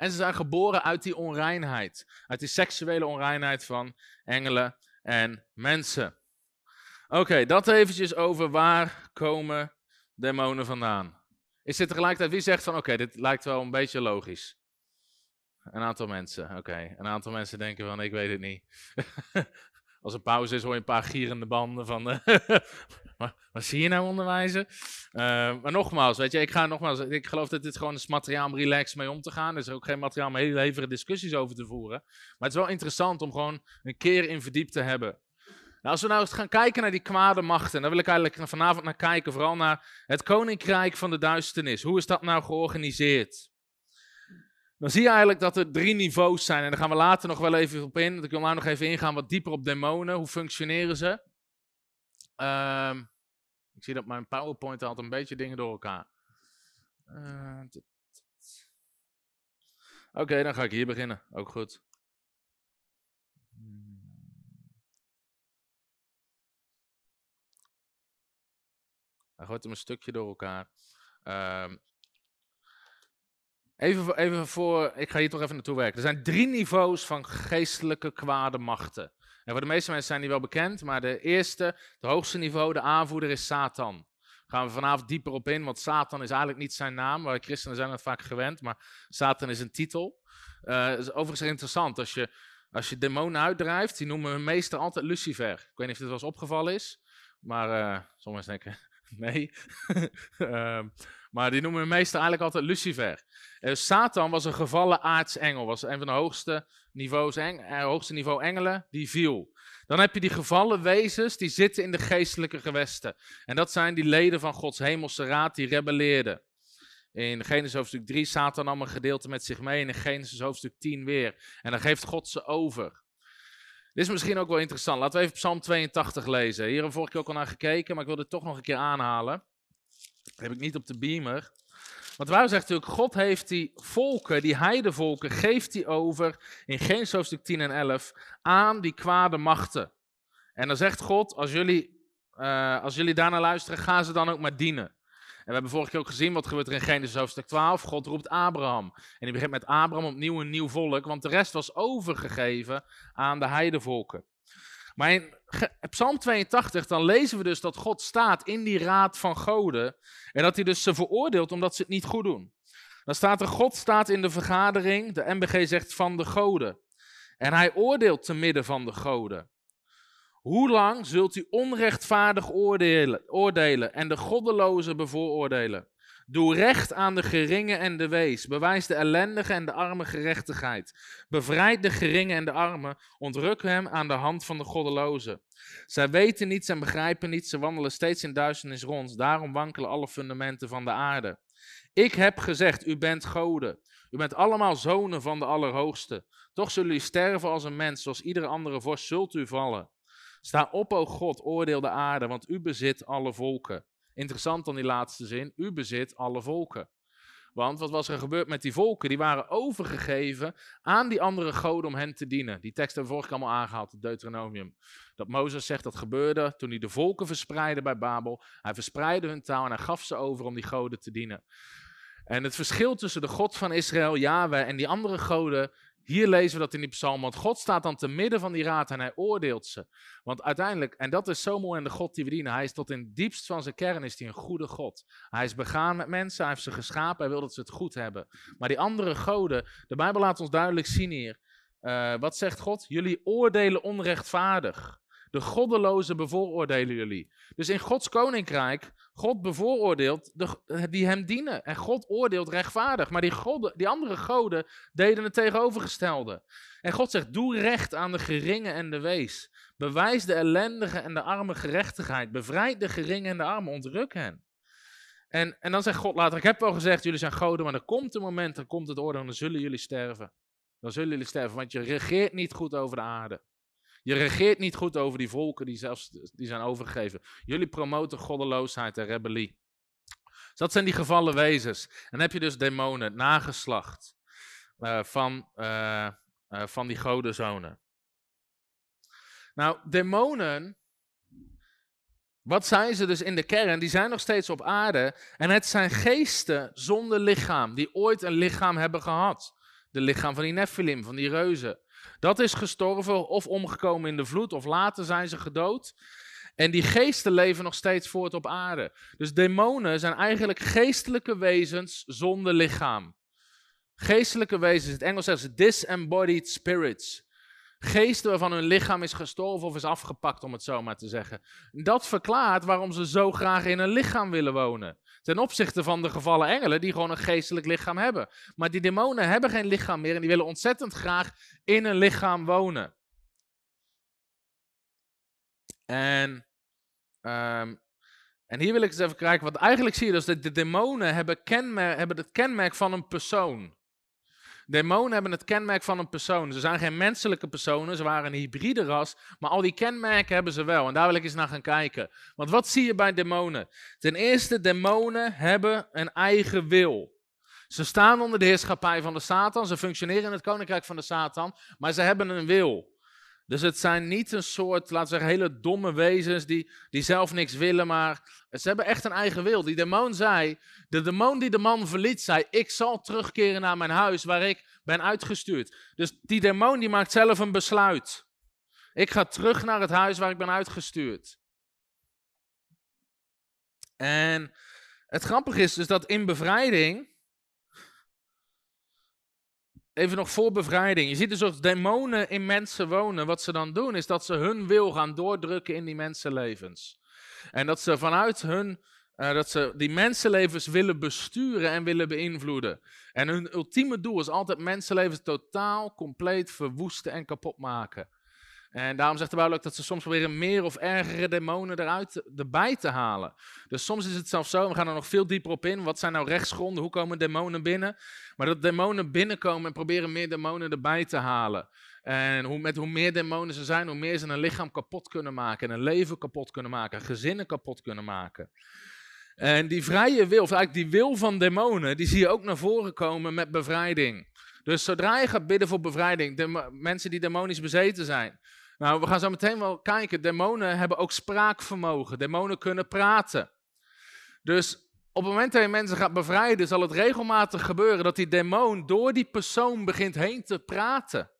S2: en ze zijn geboren uit die onreinheid. Uit die seksuele onreinheid van engelen en mensen. Oké, dat eventjes over waar komen demonen vandaan. Is dit tegelijkertijd, wie zegt van oké, dit lijkt wel een beetje logisch? Een aantal mensen, oké. Een aantal mensen denken van ik weet het niet. Als er pauze is hoor je een paar gierende banden van wat zie je nou onderwijzen? Uh, maar nogmaals, weet je, ik ga nogmaals, ik geloof dat dit gewoon is materiaal om relaxed mee om te gaan. Er is ook geen materiaal om hele hevige discussies over te voeren. Maar het is wel interessant om gewoon een keer in verdiept te hebben. Nou, als we nou eens gaan kijken naar die kwade machten, dan wil ik eigenlijk vanavond naar kijken, vooral naar het koninkrijk van de duisternis. Hoe is dat nou georganiseerd? Dan zie je eigenlijk dat er drie niveaus zijn. En daar gaan we later nog wel even op in. Ik wil nou nog even ingaan wat dieper op demonen. Hoe functioneren ze? Um, ik zie dat mijn PowerPoint haalt een beetje dingen door elkaar. Uh, Oké, dan ga ik hier beginnen. Ook goed. Hij gooit hem een stukje door elkaar. Uh, even, even voor, ik ga hier toch even naartoe werken. Er zijn drie niveaus van geestelijke kwade machten. En voor de meeste mensen zijn die wel bekend, maar de eerste, het hoogste niveau, de aanvoerder is Satan. Gaan we vanavond dieper op in, want Satan is eigenlijk niet zijn naam. Wij christenen zijn dat vaak gewend, maar Satan is een titel. Uh, is overigens interessant, als je, als je demonen uitdrijft, die noemen hun meester altijd Lucifer. Ik weet niet of dit wel eens opgevallen is, maar uh, sommigen denken, nee. uh, maar die noemen hun meester eigenlijk altijd Lucifer. Uh, Satan was een gevallen aartsengel, was een van de hoogste, niveaus eng, uh, hoogste niveau engelen, die viel. Dan heb je die gevallen wezens, die zitten in de geestelijke gewesten. En dat zijn die leden van Gods hemelse raad, die rebelleerden. In Genesis hoofdstuk 3, Satan nam een gedeelte met zich mee. En in Genesis hoofdstuk 10 weer. En dan geeft God ze over. Dit is misschien ook wel interessant. Laten we even Psalm 82 lezen. Hier hebben we vorige keer ook al naar gekeken, maar ik wil dit toch nog een keer aanhalen. Dat heb ik niet op de beamer. Want waar zegt natuurlijk, God heeft die volken, die heidevolken, geeft die over in Genesis hoofdstuk 10 en 11 aan die kwade machten. En dan zegt God, als jullie, uh, als jullie daarnaar luisteren, gaan ze dan ook maar dienen. En we hebben vorige keer ook gezien wat gebeurt er in Genesis hoofdstuk 12. God roept Abraham. En die begint met Abraham opnieuw een nieuw volk, want de rest was overgegeven aan de heidevolken. Maar in Psalm 82, dan lezen we dus dat God staat in die raad van goden. En dat hij dus ze veroordeelt omdat ze het niet goed doen. Dan staat er, God staat in de vergadering, de MBG zegt van de goden. En hij oordeelt te midden van de goden. Hoe lang zult u onrechtvaardig oordelen, oordelen en de goddelozen bevooroordelen? Doe recht aan de geringe en de wees. Bewijs de ellendige en de arme gerechtigheid. Bevrijd de geringe en de arme. Ontruk hem aan de hand van de goddeloze. Zij weten niets en begrijpen niets. Ze wandelen steeds in duisternis rond. Daarom wankelen alle fundamenten van de aarde. Ik heb gezegd, u bent goden. U bent allemaal zonen van de Allerhoogste. Toch zullen u sterven als een mens, zoals iedere andere vorst zult u vallen. Sta op, o God, oordeel de aarde, want u bezit alle volken. Interessant dan die laatste zin. U bezit alle volken. Want wat was er gebeurd met die volken? Die waren overgegeven aan die andere goden om hen te dienen. Die tekst hebben we vorige keer allemaal aangehaald, het Deuteronomium. Dat Mozes zegt dat gebeurde toen hij de volken verspreidde bij Babel. Hij verspreidde hun taal en hij gaf ze over om die goden te dienen. En het verschil tussen de God van Israël, Yahweh, en die andere goden Hier lezen we dat in die psalm, want God staat dan te midden van die raad en hij oordeelt ze. Want uiteindelijk, en dat is zo mooi aan de God die we dienen, hij is tot in het diepst van zijn kern is hij een goede God. Hij is begaan met mensen, hij heeft ze geschapen, hij wil dat ze het goed hebben. Maar die andere goden, de Bijbel laat ons duidelijk zien hier, uh, wat zegt God? Jullie oordelen onrechtvaardig. De goddeloze bevooroordelen jullie. Dus in Gods koninkrijk, God bevooroordeelt de, die hem dienen. En God oordeelt rechtvaardig. Maar die, godden, die andere goden deden het tegenovergestelde. En God zegt, doe recht aan de geringe en de wees. Bewijs de ellendige en de arme gerechtigheid. Bevrijd de geringe en de arme, ontruk hen. En, en dan zegt God later, ik heb wel gezegd, jullie zijn goden, maar er komt een moment, er komt het oordeel en dan zullen jullie sterven. Dan zullen jullie sterven, want je regeert niet goed over de aarde. Je regeert niet goed over die volken die zelfs die zijn overgegeven. Jullie promoten goddeloosheid en rebellie. Dus dat zijn die gevallen wezens. En dan heb je dus demonen, nageslacht uh, van, uh, van die godenzonen. Nou, demonen, wat zijn ze dus in de kern? Die zijn nog steeds op aarde. En het zijn geesten zonder lichaam, die ooit een lichaam hebben gehad. De lichaam van die Nephilim, van die reuzen. Dat is gestorven of omgekomen in de vloed of later zijn ze gedood. En die geesten leven nog steeds voort op aarde. Dus demonen zijn eigenlijk geestelijke wezens zonder lichaam. Geestelijke wezens, in het Engels zeggen ze disembodied spirits. Geesten waarvan hun lichaam is gestorven of is afgepakt, om het zo maar te zeggen. Dat verklaart waarom ze zo graag in een lichaam willen wonen. Ten opzichte van de gevallen engelen, die gewoon een geestelijk lichaam hebben. Maar die demonen hebben geen lichaam meer en die willen ontzettend graag in een lichaam wonen. En, um, en hier wil ik eens even kijken, want eigenlijk zie je dus dat de demonen hebben, kenmerk, hebben het kenmerk van een persoon. Demonen hebben het kenmerk van een persoon. Ze zijn geen menselijke personen, ze waren een hybride ras, maar al die kenmerken hebben ze wel. En daar wil ik eens naar gaan kijken. Want wat zie je bij demonen? Ten eerste, demonen hebben een eigen wil. Ze staan onder de heerschappij van de Satan, ze functioneren in het koninkrijk van de Satan, maar ze hebben een wil. Dus het zijn niet een soort, laten we zeggen, hele domme wezens die, die zelf niks willen, maar ze hebben echt een eigen wil. Die demon zei, de demon die de man verliet, zei, ik zal terugkeren naar mijn huis waar ik ben uitgestuurd. Dus die demon die maakt zelf een besluit. Ik ga terug naar het huis waar ik ben uitgestuurd. En het grappige is dus dat in bevrijding Even nog voor bevrijding. Je ziet dus als demonen in mensen wonen. Wat ze dan doen is dat ze hun wil gaan doordrukken in die mensenlevens. En dat ze vanuit hun, uh, dat ze die mensenlevens willen besturen en willen beïnvloeden. En hun ultieme doel is altijd mensenlevens totaal, compleet verwoesten en kapot maken. En daarom zegt de Bijbel ook dat ze soms proberen meer of ergere demonen eruit erbij te halen. Dus soms is het zelfs zo, we gaan er nog veel dieper op in. Wat zijn nou rechtsgronden? Hoe komen demonen binnen? Maar dat demonen binnenkomen en proberen meer demonen erbij te halen. En hoe, met hoe meer demonen ze zijn, hoe meer ze een lichaam kapot kunnen maken. En een leven kapot kunnen maken. Gezinnen kapot kunnen maken. En die vrije wil, of eigenlijk die wil van demonen, die zie je ook naar voren komen met bevrijding. Dus zodra je gaat bidden voor bevrijding, de mensen die demonisch bezeten zijn, nou, we gaan zo meteen wel kijken. Demonen hebben ook spraakvermogen. Demonen kunnen praten. Dus op het moment dat je mensen gaat bevrijden, zal het regelmatig gebeuren dat die demon door die persoon begint heen te praten.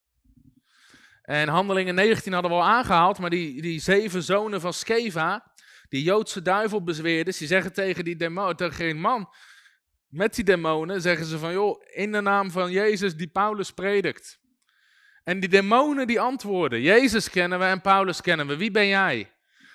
S2: En handelingen 19 hadden we al aangehaald, maar die, die zeven zonen van Skeva, die Joodse duivel bezweerders, die zeggen tegen die demon, tegen een man, met die demonen, zeggen ze van, joh, in de naam van Jezus die Paulus predikt. En die demonen die antwoorden, Jezus kennen we en Paulus kennen we, wie ben jij?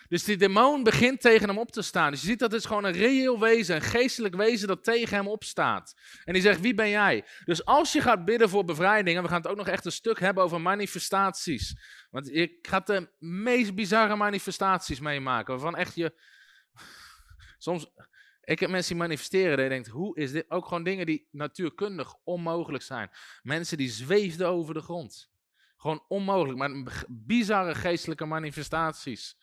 S2: Dus die demon begint tegen hem op te staan. Dus je ziet dat het is gewoon een reëel wezen, een geestelijk wezen dat tegen hem opstaat. En die zegt, wie ben jij? Dus als je gaat bidden voor bevrijding, en we gaan het ook nog echt een stuk hebben over manifestaties. Want je gaat de meest bizarre manifestaties meemaken, waarvan echt je... Soms, ik heb mensen die manifesteren en je denkt, hoe is dit? Ook gewoon dingen die natuurkundig onmogelijk zijn. Mensen die zweefden over de grond. Gewoon onmogelijk, maar bizarre geestelijke manifestaties.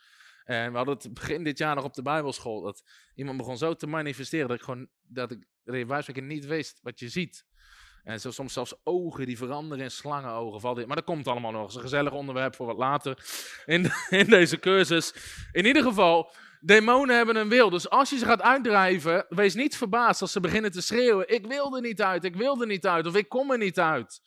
S2: En we hadden het begin dit jaar nog op de Bijbelschool. Dat iemand begon zo te manifesteren dat ik gewoon, dat ik, ik niet wist wat je ziet. En zo soms zelfs ogen die veranderen in slangenogen. Maar dat komt allemaal nog. Dat is een gezellig onderwerp voor wat later in, in deze cursus. In ieder geval, demonen hebben een wil. Dus als je ze gaat uitdrijven, wees niet verbaasd als ze beginnen te schreeuwen. Ik wil er niet uit, ik wil er niet uit. Of ik kom er niet uit.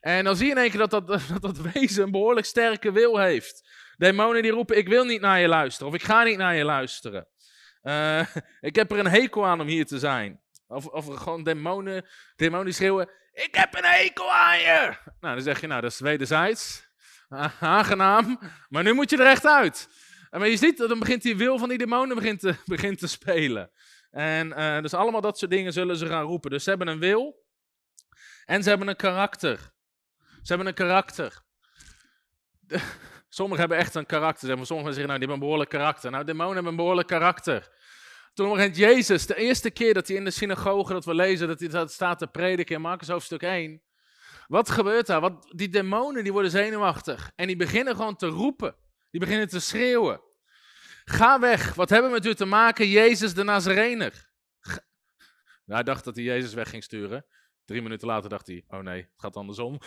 S2: En dan zie je in één keer dat dat, dat dat wezen een behoorlijk sterke wil heeft. Demonen die roepen, ik wil niet naar je luisteren. Of ik ga niet naar je luisteren. Uh, ik heb er een hekel aan om hier te zijn. Of, of gewoon demonen, demonen die schreeuwen, ik heb een hekel aan je. Nou, dan zeg je, nou, dat is wederzijds. Aangenaam. Maar nu moet je er echt uit. Maar je ziet, dan begint die wil van die demonen begint te, begint te spelen. En uh, dus allemaal dat soort dingen zullen ze gaan roepen. Dus ze hebben een wil. En ze hebben een karakter. Ze hebben een karakter. Sommigen hebben echt een karakter. Sommigen zeggen, nou, die hebben een behoorlijk karakter. Nou, demonen hebben een behoorlijk karakter. Toen begint Jezus, de eerste keer dat hij in de synagoge, dat we lezen, dat hij dat staat te prediken in Marcus hoofdstuk 1. Wat gebeurt daar? Wat, die demonen die worden zenuwachtig. En die beginnen gewoon te roepen. Die beginnen te schreeuwen. Ga weg, wat hebben we met u te maken, Jezus de Nazarener? Nou, hij dacht dat hij Jezus weg ging sturen. Drie minuten later dacht hij, oh nee, het gaat andersom.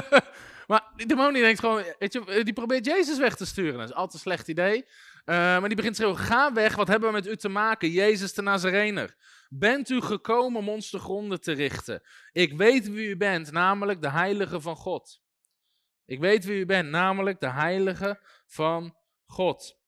S2: maar die demon die denkt gewoon, weet je, die probeert Jezus weg te sturen. Dat is altijd een slecht idee. Uh, maar die begint schreeuwen, ga weg, wat hebben we met u te maken, Jezus de Nazarener? Bent u gekomen om ons te gronden te richten? Ik weet wie u bent, namelijk de heilige van God. Ik weet wie u bent, namelijk de heilige van God.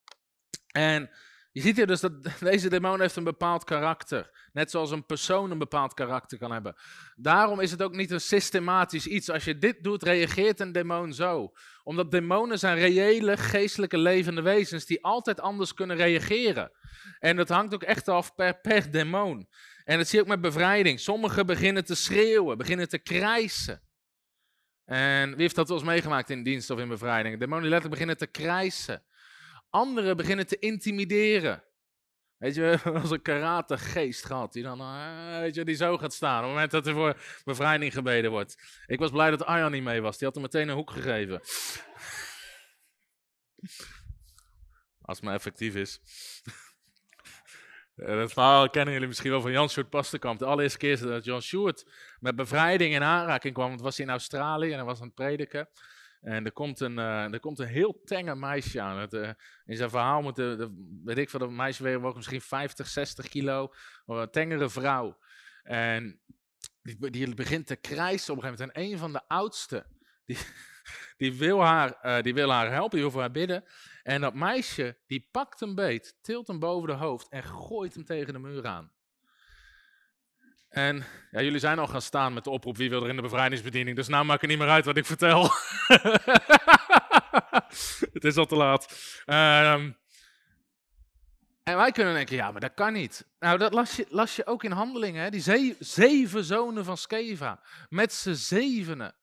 S2: En je ziet hier dus dat deze demon heeft een bepaald karakter. Net zoals een persoon een bepaald karakter kan hebben. Daarom is het ook niet een systematisch iets. Als je dit doet, reageert een demon zo. Omdat demonen zijn reële, geestelijke, levende wezens die altijd anders kunnen reageren. En dat hangt ook echt af per, per demon. En dat zie je ook met bevrijding. Sommigen beginnen te schreeuwen, beginnen te krijsen. En wie heeft dat wel meegemaakt in dienst of in bevrijding? Demonen letterlijk beginnen te krijsen. Anderen beginnen te intimideren. Weet je, als een karategeest gehad, die dan, uh, weet je, die zo gaat staan. Op het moment dat er voor bevrijding gebeden wordt. Ik was blij dat Arjan niet mee was, die had hem meteen een hoek gegeven. Als het maar effectief is. Dat verhaal kennen jullie misschien wel van Jan Sjoerd Pastenkamp. De allereerste keer dat Jan Sjoerd met bevrijding in aanraking kwam, want was hij in Australië en hij was aan het prediken. En er komt een, uh, er komt een heel tenger meisje aan. Het, uh, in zijn verhaal moet, de, weet ik veel, dat meisje misschien 50, 60 kilo. Een tengere vrouw. En die, die, begint te krijsen op een gegeven moment. En een van de oudste, die, die, wil, haar, uh, die wil haar helpen, die wil voor haar bidden. En dat meisje, die pakt hem beet, tilt hem boven de hoofd en gooit hem tegen de muur aan. En jullie zijn al gaan staan met de oproep wie wil er in de bevrijdingsbediening. Dus nou maakt het niet meer uit wat ik vertel. het is al te laat. Um, en wij kunnen denken, ja, maar dat kan niet. Nou, dat las je, las je ook in handelingen. Hè? Die zeven zonen van Skeva. Met z'n zevenen.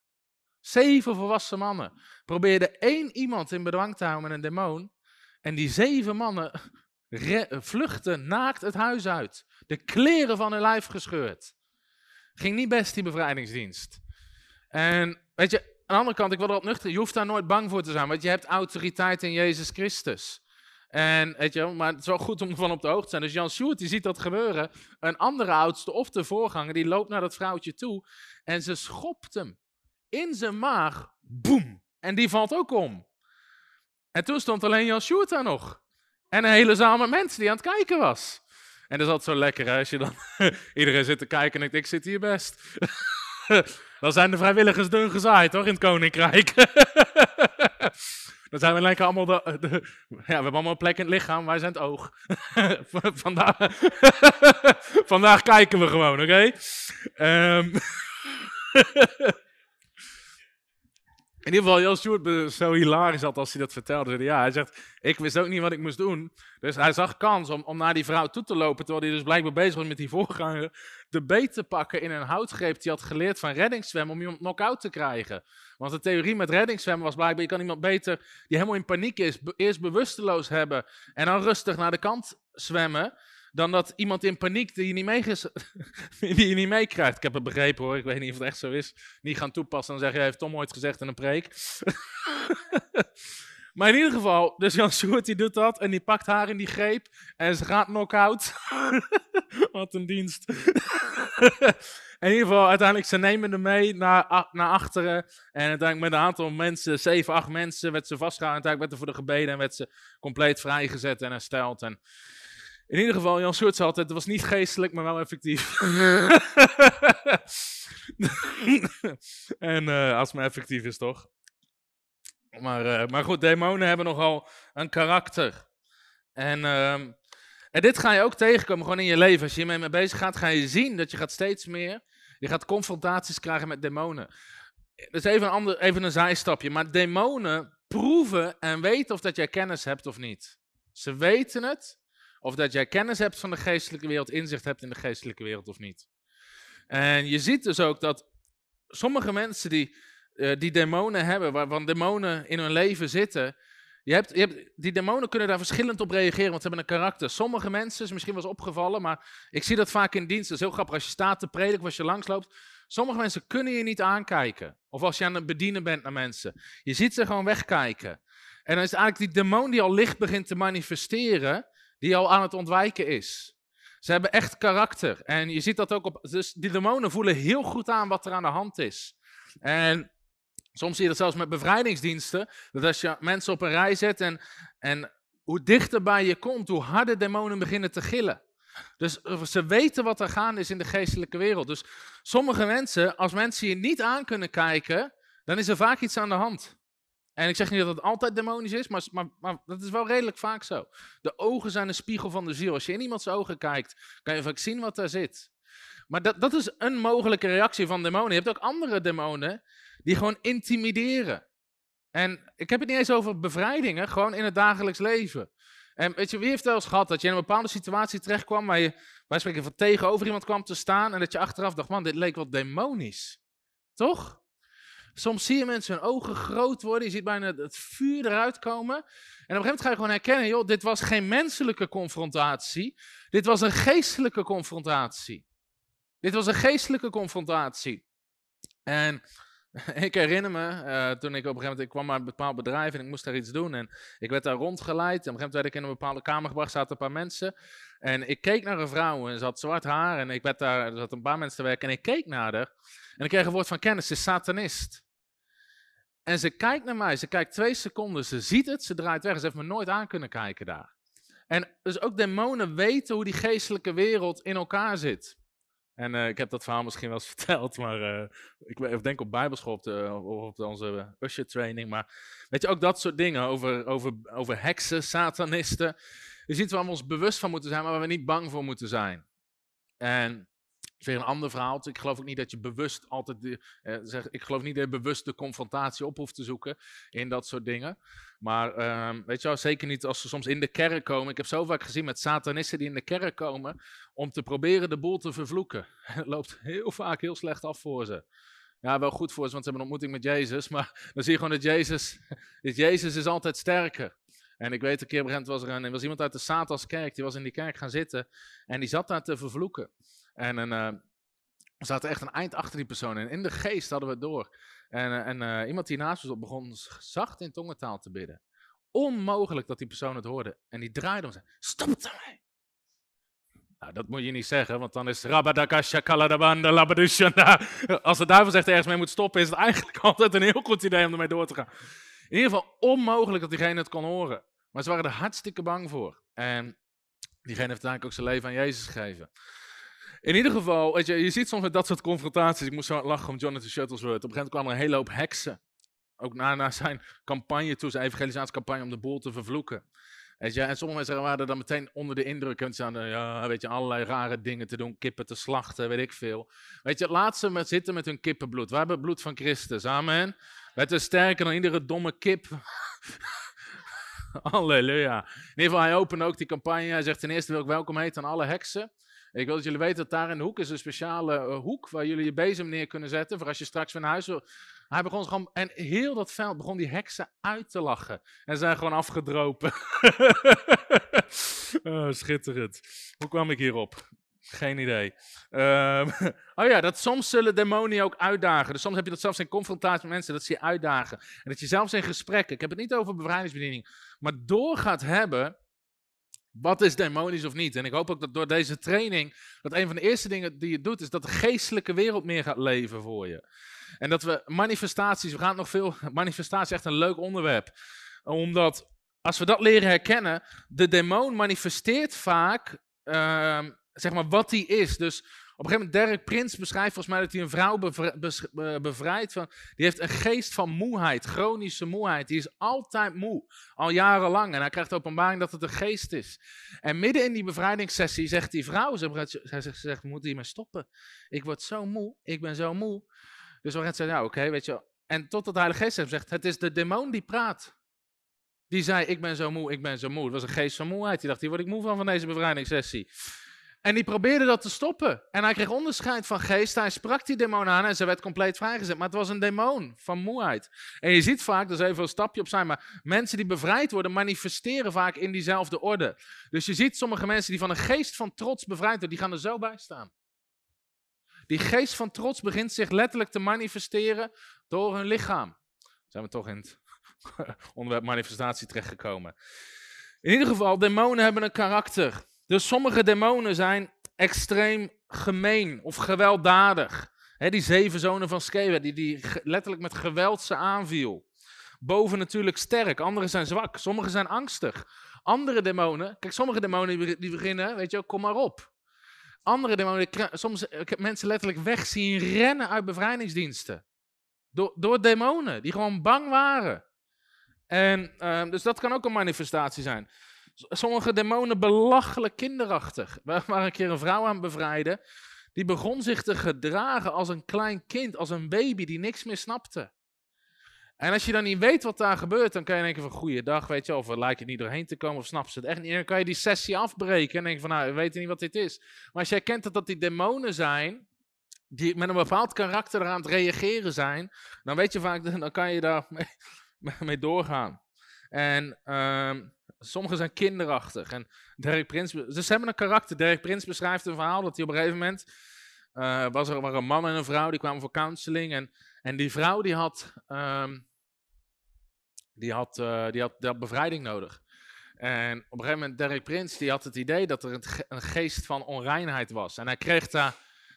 S2: Zeven volwassen mannen. Probeerde één iemand in bedwang te houden met een demon. En die zeven mannen vluchten naakt het huis uit. De kleren van hun lijf gescheurd. Ging niet best, die bevrijdingsdienst. En weet je, aan de andere kant, ik wil erop nuchter, je hoeft daar nooit bang voor te zijn, want je hebt autoriteit in Jezus Christus. En weet je, maar het is wel goed om ervan op de hoogte te zijn. Dus Jan Sjoerd, die ziet dat gebeuren. Een andere oudste of de voorganger, die loopt naar dat vrouwtje toe. En ze schopt hem in zijn maag. Boem. En die valt ook om. En toen stond alleen Jan Sjoerd daar nog. En een hele zaal mensen die aan het kijken was. En dat is altijd zo lekker hè, als je dan iedereen zit te kijken en denkt, ik zit hier best. dan zijn de vrijwilligers dun gezaaid hoor, in het koninkrijk. dan zijn we lekker allemaal, de, ja, we hebben allemaal een plek in het lichaam, wij zijn het oog. vandaag, vandaag kijken we gewoon, oké? Okay? Um, in ieder geval, Jan Stewart zo hilarisch had als hij dat vertelde. Ja, hij zegt, ik wist ook niet wat ik moest doen. Dus hij zag kans om, om naar die vrouw toe te lopen, terwijl hij dus blijkbaar bezig was met die voorganger, de beet te pakken in een houtgreep die had geleerd van reddingszwemmen om iemand knock-out te krijgen. Want de theorie met reddingszwemmen was blijkbaar, je kan iemand beter, die helemaal in paniek is, eerst bewusteloos hebben en dan rustig naar de kant zwemmen dan dat iemand in paniek die je niet, meekrijgt. die meekrijgt. Ik heb het begrepen hoor, ik weet niet of het echt zo is. Niet gaan toepassen en zeggen, heeft Tom ooit gezegd in een preek. maar in ieder geval, dus Jan Sjoerd die doet dat en die pakt haar in die greep en ze gaat knock-out. Wat een dienst. in ieder geval, uiteindelijk, ze nemen hem mee naar, naar achteren. En uiteindelijk met een aantal mensen, zeven, acht mensen, werd ze vastgehouden. En uiteindelijk werd er voor de gebeden en werd ze compleet vrijgezet en hersteld. En in ieder geval, Jan Soort had het, het was niet geestelijk, maar wel effectief. en eh, als het maar effectief is, toch? Maar, eh, maar goed, demonen hebben nogal een karakter. En, ehm, en dit ga je ook tegenkomen gewoon in je leven. Als je hiermee mee bezig gaat, ga je zien dat je gaat steeds meer... Je gaat confrontaties krijgen met demonen. Dat is even een, ander, even een zijstapje. Maar demonen proeven en weten of dat jij kennis hebt of niet. Ze weten het. Of dat jij kennis hebt van de geestelijke wereld, inzicht hebt in de geestelijke wereld of niet. En je ziet dus ook dat sommige mensen die, uh, die demonen hebben, waarvan demonen in hun leven zitten, je hebt, je hebt, die demonen kunnen daar verschillend op reageren, want ze hebben een karakter. Sommige mensen, is misschien wel eens opgevallen, maar ik zie dat vaak in dienst. Dat is heel grappig als je staat te prediken als je langsloopt. Sommige mensen kunnen je niet aankijken. Of als je aan het bedienen bent naar mensen. Je ziet ze gewoon wegkijken. En dan is eigenlijk die demon die al licht begint te manifesteren, die al aan het ontwijken is. Ze hebben echt karakter. En je ziet dat ook op. Dus die demonen voelen heel goed aan wat er aan de hand is. En soms zie je dat zelfs met bevrijdingsdiensten. Dat als je mensen op een rij zet en, en hoe dichter bij je komt, hoe harder demonen beginnen te gillen. Dus ze weten wat er gaande is in de geestelijke wereld. Dus sommige mensen, als mensen je niet aan kunnen kijken, dan is er vaak iets aan de hand. En ik zeg niet dat het altijd demonisch is, maar, maar, maar, dat is wel redelijk vaak zo. De ogen zijn een spiegel van de ziel. Als je in iemands ogen kijkt, kan je vaak zien wat daar zit. Maar dat, dat is een mogelijke reactie van demonen. Je hebt ook andere demonen die gewoon intimideren. En ik heb het niet eens over bevrijdingen, gewoon in het dagelijks leven. En weet je, wie heeft wel eens gehad dat je in een bepaalde situatie terechtkwam waar je, wij spreken van tegenover iemand kwam te staan en dat je achteraf dacht, man, dit leek wat demonisch. Toch? Soms zie je mensen hun ogen groot worden. Je ziet bijna het vuur eruit komen. En op een gegeven moment ga je gewoon herkennen, joh, dit was geen menselijke confrontatie. Dit was een geestelijke confrontatie. Dit was een geestelijke confrontatie. En ik herinner me, uh, toen ik op een gegeven moment, ik kwam naar een bepaald bedrijf en ik moest daar iets doen. En ik werd daar rondgeleid. En op een gegeven moment werd ik in een bepaalde kamer gebracht, zaten een paar mensen. En ik keek naar een vrouw en ze had zwart haar. En ik werd daar, er zaten een paar mensen te werken. En ik keek naar haar. En ik kreeg een woord van kennis, ze is satanist. En ze kijkt naar mij, ze kijkt twee seconden, ze ziet het, ze draait weg. Ze heeft me nooit aan kunnen kijken daar. En dus ook demonen weten hoe die geestelijke wereld in elkaar zit. En uh, ik heb dat verhaal misschien wel eens verteld, maar uh, ik denk op bijbelschool op, op onze usher training. Maar weet je, ook dat soort dingen over, over, over heksen, satanisten. Je ziet waar we ons bewust van moeten zijn, maar waar we niet bang voor moeten zijn. En is een ander verhaal. Ik geloof ook niet dat je bewust altijd. De, eh, zeg, ik geloof niet dat je bewust de confrontatie op hoeft te zoeken in dat soort dingen. Maar uh, weet je wel, zeker niet als ze soms in de kerk komen. Ik heb zo vaak gezien met satanisten die in de kerk komen om te proberen de boel te vervloeken. Het loopt heel vaak heel slecht af voor ze. Ja, wel goed voor ze, want ze hebben een ontmoeting met Jezus. Maar dan zie je gewoon dat Jezus, dat Jezus is altijd sterker. En ik weet, een keer Brent was er een, er was iemand uit de Satanskerk, die was in die kerk gaan zitten. En die zat daar te vervloeken. En een, uh, er zat echt een eind achter die persoon. En in de geest hadden we het door. En, uh, en uh, iemand die naast ons begon zacht in tongentaal te bidden. Onmogelijk dat die persoon het hoorde. En die draaide om en zei, stop het ermee. Nou, dat moet je niet zeggen, want dan is Rabadakasha Kaladabanda Labadushanda. Als de duivel zegt ergens mee moet stoppen, is het eigenlijk altijd een heel goed idee om ermee door te gaan. In ieder geval onmogelijk dat diegene het kon horen. Maar ze waren er hartstikke bang voor. En diegene heeft uiteindelijk ook zijn leven aan Jezus gegeven. In ieder geval, weet je, je ziet soms dat soort confrontaties. Ik moest zo lachen om Jonathan Shuttlesworth. Op een gegeven moment kwamen er een hele hoop heksen. Ook na, na zijn campagne toe, zijn evangelisatiecampagne om de boel te vervloeken. Je, en sommige mensen waren dan meteen onder de indruk. En ze ja, weet je, allerlei rare dingen te doen. Kippen te slachten, weet ik veel. Weet je, laat ze met zitten met hun kippenbloed. We hebben bloed van Christus, amen. Het is sterker dan iedere domme kip. Halleluja. In ieder geval, hij opende ook die campagne. Hij zegt ten eerste wil ik welkom heten aan alle heksen. Ik wil dat jullie weten dat daar in de hoek is een speciale uh, hoek waar jullie je bezem neer kunnen zetten voor als je straks naar huis wil. Hij begon gewoon, en heel dat veld begon die heksen uit te lachen. En zijn gewoon afgedropen. oh, schitterend. Hoe kwam ik hierop? Geen idee. Uh, oh ja, dat soms zullen demonie ook uitdagen. Dus soms heb je dat zelfs in confrontatie met mensen, dat ze je uitdagen. En dat je zelfs in gesprekken, ik heb het niet over bevrijdingsbediening, maar door gaat hebben wat is demonisch of niet? En ik hoop ook dat door deze training, dat een van de eerste dingen die je doet, is dat de geestelijke wereld meer gaat leven voor je. En dat we manifestaties, we gaan nog veel, manifestatie is echt een leuk onderwerp. Omdat als we dat leren herkennen, de demon manifesteert vaak, uh, zeg maar, wat hij is. Dus Op een gegeven moment, Derek Prins beschrijft volgens mij dat hij een vrouw bevrijdt. Van, die heeft een geest van moeheid, chronische moeheid. Die is altijd moe, al jarenlang. En hij krijgt de openbaring dat het een geest is. En midden in die bevrijdingssessie zegt die vrouw, ze zegt, ze zegt, moet hiermee stoppen. Ik word zo moe, ik ben zo moe. Dus gaan zeggen, ja oké, weet je. En totdat de Heilige Geest hem zegt, het is de demon die praat. Die zei, ik ben zo moe, ik ben zo moe. Het was een geest van moeheid. Die dacht, hier word ik moe van, van deze bevrijdingssessie. En die probeerde dat te stoppen. En hij kreeg onderscheid van geest. Hij sprak die demon aan en ze werd compleet vrijgezet. Maar het was een demon van moeheid. En je ziet vaak, dat is even een stapje op zijn, maar mensen die bevrijd worden manifesteren vaak in diezelfde orde. Dus je ziet sommige mensen die van een geest van trots bevrijd worden, die gaan er zo bij staan. Die geest van trots begint zich letterlijk te manifesteren door hun lichaam. Zijn we toch in het onderwerp manifestatie terechtgekomen. In ieder geval, demonen hebben een karakter. Dus sommige demonen zijn extreem gemeen of gewelddadig. die zeven zonen van Skeva, die, die letterlijk met geweld ze aanviel. Boven natuurlijk sterk, anderen zijn zwak, sommigen zijn angstig. Andere demonen, kijk, sommige demonen die beginnen, weet je, kom maar op. Andere demonen, soms, ik heb mensen letterlijk weg zien rennen uit bevrijdingsdiensten. Door, door demonen, die gewoon bang waren. En, uh, dus dat kan ook een manifestatie zijn. Sommige demonen belachelijk kinderachtig. We waren een keer een vrouw aan bevrijden. Die begon zich te gedragen als een klein kind, als een baby die niks meer snapte. En als je dan niet weet wat daar gebeurt, dan kan je denken van goeiedag, weet je, of er lijkt het niet doorheen te komen, of snap ze het echt niet. En dan kan je die sessie afbreken en denken van nou, we weten niet wat dit is. Maar als jij kent dat dat die demonen zijn, die met een bepaald karakter eraan het reageren zijn, dan weet je vaak, dan kan je daar mee, mee doorgaan. En uh, Sommigen zijn kinderachtig. En Derek Prins, dus ze hebben een karakter. Derek Prins beschrijft een verhaal dat hij op een gegeven moment. Uh, was er, een man en een vrouw die kwamen voor counseling. En, en die vrouw die had, die, had, uh, die, had, die had bevrijding nodig. En op een gegeven moment, Derek Prins, die had het idee dat er een, geest van onreinheid was. En hij kreeg, daar,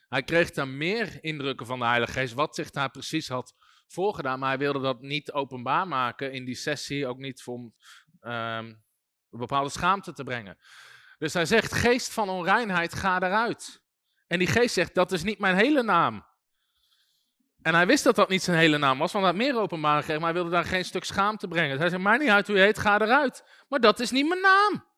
S2: hij kreeg daar meer indrukken van de Heilige Geest, wat zich daar precies had voorgedaan. Maar hij wilde dat niet openbaar maken in die sessie, ook niet voor, um, een bepaalde schaamte te brengen. Dus hij zegt, geest van onreinheid, ga eruit. En die geest zegt, dat is niet mijn hele naam. En hij wist dat dat niet zijn hele naam was, want hij had meer openbaar gegeven, maar hij wilde daar geen stuk schaamte brengen. Dus hij zei, maar niet uit hoe je heet, ga eruit. Maar dat is niet mijn naam.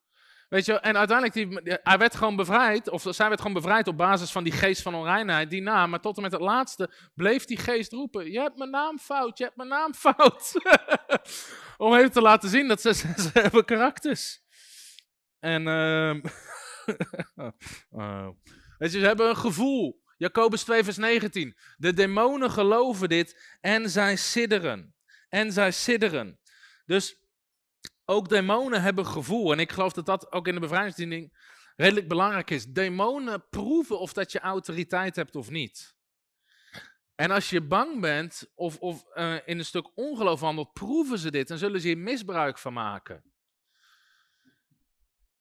S2: Weet je, en uiteindelijk, die, hij werd gewoon bevrijd, of zij werd gewoon bevrijd op basis van die geest van onreinheid, die naam. Maar tot en met het laatste bleef die geest roepen, je hebt mijn naam fout, je hebt mijn naam fout. Om even te laten zien dat ze, ze, hebben karakters. En, uh, weet je, ze hebben een gevoel. Jacobus 2 vers 19. De demonen geloven dit en zij sidderen. En zij sidderen. Dus ook demonen hebben gevoel. En ik geloof dat dat ook in de bevrijdingsdiening redelijk belangrijk is. Demonen proeven of dat je autoriteit hebt of niet. En als je bang bent of, of uh, in een stuk ongeloof handelt, proeven ze dit en zullen ze hier misbruik van maken.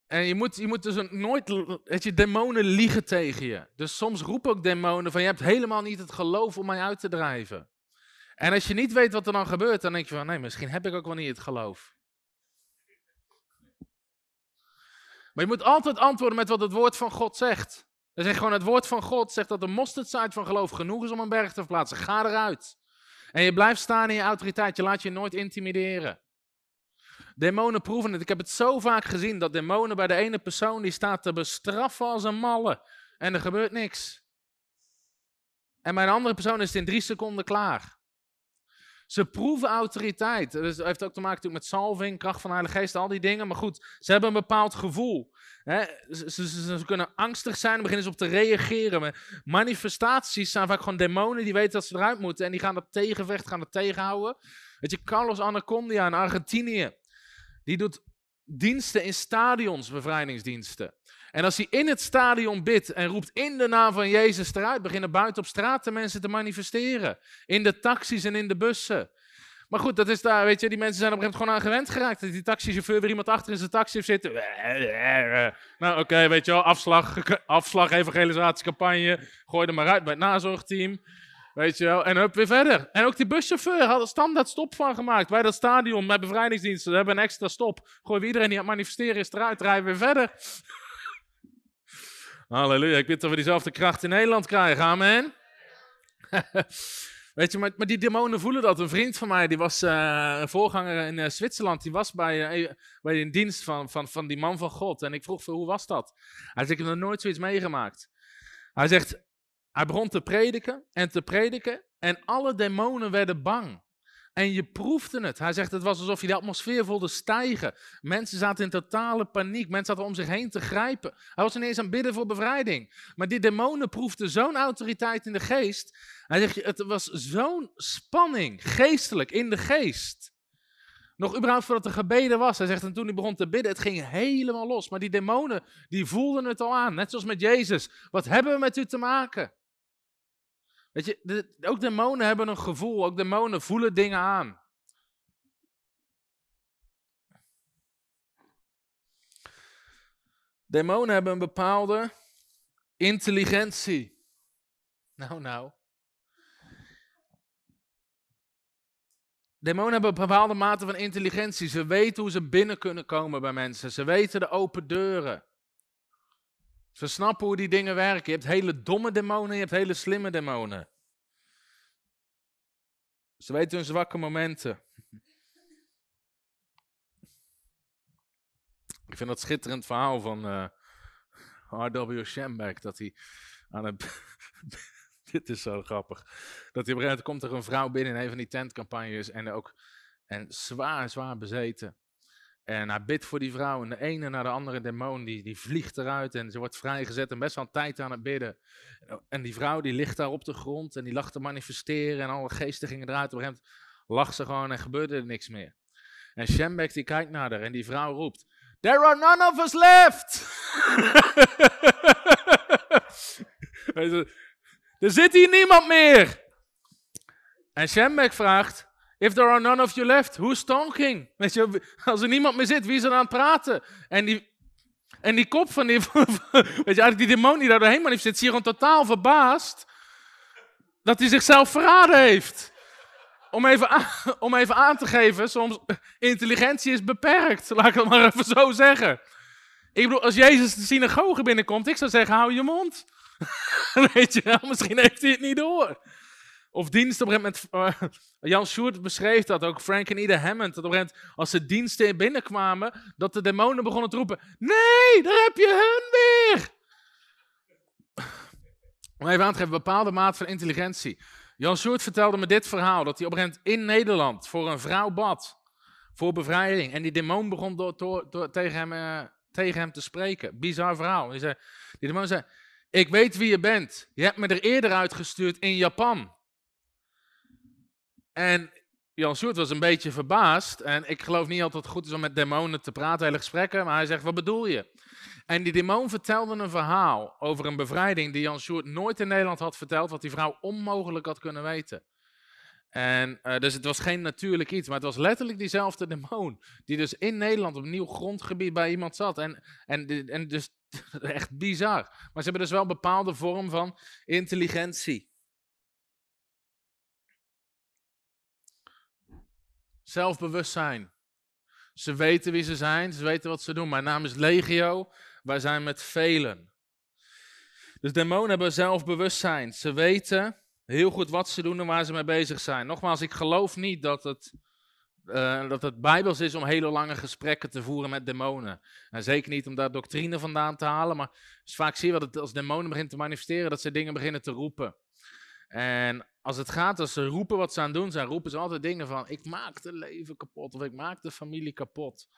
S2: En je moet, je moet dus nooit, weet je, demonen liegen tegen je. Dus soms roepen ook demonen van, je hebt helemaal niet het geloof om mij uit te drijven. En als je niet weet wat er dan gebeurt, dan denk je van, nee, misschien heb ik ook wel niet het geloof. Maar je moet altijd antwoorden met wat het woord van God zegt. Dan zegt gewoon het woord van God zegt dat de mosterdzaad van geloof genoeg is om een berg te verplaatsen. Ga eruit. En je blijft staan in je autoriteit. Je laat je nooit intimideren. Demonen proeven het. Ik heb het zo vaak gezien dat demonen bij de ene persoon die staat te bestraffen als een malle. En er gebeurt niks. En bij een andere persoon is het in drie seconden klaar. Ze proeven autoriteit. Dat heeft ook te maken met salving, kracht van de Heilige Geest, al die dingen. Maar goed, ze hebben een bepaald gevoel. Ze, ze, ze, kunnen angstig zijn en beginnen ze op te reageren. Manifestaties zijn vaak gewoon demonen die weten dat ze eruit moeten. En die gaan dat tegenvechten, gaan dat tegenhouden. Weet je, Carlos Anacondia in Argentinië. Die doet diensten in stadions, bevrijdingsdiensten. En als hij in het stadion bidt en roept in de naam van Jezus eruit, beginnen buiten op straat de mensen te manifesteren. In de taxis en in de bussen. Maar goed, dat is daar, weet je, die mensen zijn op een gegeven moment gewoon aan gewend geraakt. Dat die taxichauffeur weer iemand achter in zijn taxi heeft zitten. Nou, oké, weet je wel, afslag, afslag, evangelisatiecampagne. Gooi er maar uit bij het nazorgteam. Weet je wel, en hup, weer verder. En ook die buschauffeur had een standaard stop van gemaakt. Bij dat stadion, met bevrijdingsdiensten. We hebben een extra stop. Gooi iedereen die aan het manifesteren is eruit, rijden weer verder. Halleluja. Ik weet dat we diezelfde kracht in Nederland krijgen. Amen. Weet je, maar, die demonen voelen dat. Een vriend van mij, die was uh, een voorganger in uh, Zwitserland, die was bij, uh, bij een dienst van, van, van die man van God. En ik vroeg, hoe was dat? Hij zegt, ik heb nog nooit zoiets meegemaakt. Hij zegt, hij begon te prediken en te prediken en alle demonen werden bang. En je proefde het. Hij zegt, het was alsof je de atmosfeer voelde stijgen. Mensen zaten in totale paniek. Mensen zaten om zich heen te grijpen. Hij was ineens aan het bidden voor bevrijding. Maar die demonen proefden zo'n autoriteit in de geest. Hij zegt, het was zo'n spanning, geestelijk, in de geest. Nog überhaupt voordat er gebeden was. Hij zegt, en toen hij begon te bidden, het ging helemaal los. Maar die demonen, die voelden het al aan. Net zoals met Jezus. Wat hebben we met u te maken? Weet je, de, ook demonen hebben een gevoel, ook demonen voelen dingen aan. Demonen hebben een bepaalde intelligentie. Nou, nou. Demonen hebben een bepaalde mate van intelligentie. Ze weten hoe ze binnen kunnen komen bij mensen. Ze weten de open deuren. Ze snappen hoe die dingen werken. Je hebt hele domme demonen, je hebt hele slimme demonen. Ze weten hun zwakke momenten. Ik vind dat schitterend verhaal van eh, R.W. Schembeck, dat hij aan het... Dit is zo grappig. Dat hij op een komt er een vrouw binnen in een van die tentcampagnes en ook en zwaar, zwaar bezeten. En hij bidt voor die vrouw en de ene naar de andere demon die, die vliegt eruit en ze wordt vrijgezet en best wel tijd aan het bidden. En die vrouw die ligt daar op de grond en die lag te manifesteren en alle geesten gingen eruit. Op een gegeven moment lag ze gewoon en gebeurde er niks meer. En Shembek die kijkt naar haar en die vrouw roept, There are none of us left! er zit hier niemand meer! En Shembek vraagt, If there are none of you left, who's talking? Weet je, als er niemand meer zit, wie is er aan het praten? En die, en die kop van die, weet je, eigenlijk die demon die daar doorheen manifesteert, zie je gewoon totaal verbaasd dat hij zichzelf verraden heeft. Om even, aan, om even aan te geven, soms intelligentie is beperkt, laat ik het maar even zo zeggen. Ik bedoel, als Jezus de synagoge binnenkomt, ik zou zeggen, hou je mond. Weet je misschien heeft hij het niet door. Of diensten op een gegeven moment, uh, Jan Sjoerd beschreef dat, ook Frank en Ida Hammond, dat op een moment, als de diensten binnenkwamen, dat de demonen begonnen te roepen, nee, daar heb je hun weer. Om even aan te geven, bepaalde maat van intelligentie. Jan Sjoerd vertelde me dit verhaal, dat hij op een gegeven moment in Nederland voor een vrouw bad, voor bevrijding. En die demon begon door, door, tegen, hem, uh, tegen hem te spreken. Bizar verhaal. Die, die demon zei, ik weet wie je bent. Je hebt me er eerder uitgestuurd in Japan. En Jan Soert was een beetje verbaasd. En ik geloof niet altijd goed is om met demonen te praten, hele gesprekken. Maar hij zegt, wat bedoel je? En die demon vertelde een verhaal over een bevrijding die Jan Soert nooit in Nederland had verteld. Wat die vrouw onmogelijk had kunnen weten. En uh, dus het was geen natuurlijk iets, maar het was letterlijk diezelfde demon. Die dus in Nederland op nieuw grondgebied bij iemand zat. En, en, en dus echt bizar. Maar ze hebben dus wel een bepaalde vorm van intelligentie. Zelfbewustzijn. Ze weten wie ze zijn, ze weten wat ze doen. Mijn naam is Legio, wij zijn met velen. Dus demonen hebben zelfbewustzijn. Ze weten heel goed wat ze doen en waar ze mee bezig zijn. Nogmaals, ik geloof niet dat het, uh, dat het bijbels is om hele lange gesprekken te voeren met demonen. En zeker niet om daar doctrine vandaan te halen, maar vaak zie je dat het als demonen begint te manifesteren, dat ze dingen beginnen te roepen. En als het gaat, als ze roepen wat ze aan het doen zijn, roepen ze altijd dingen van: ik maak de leven kapot of ik maak de familie kapot.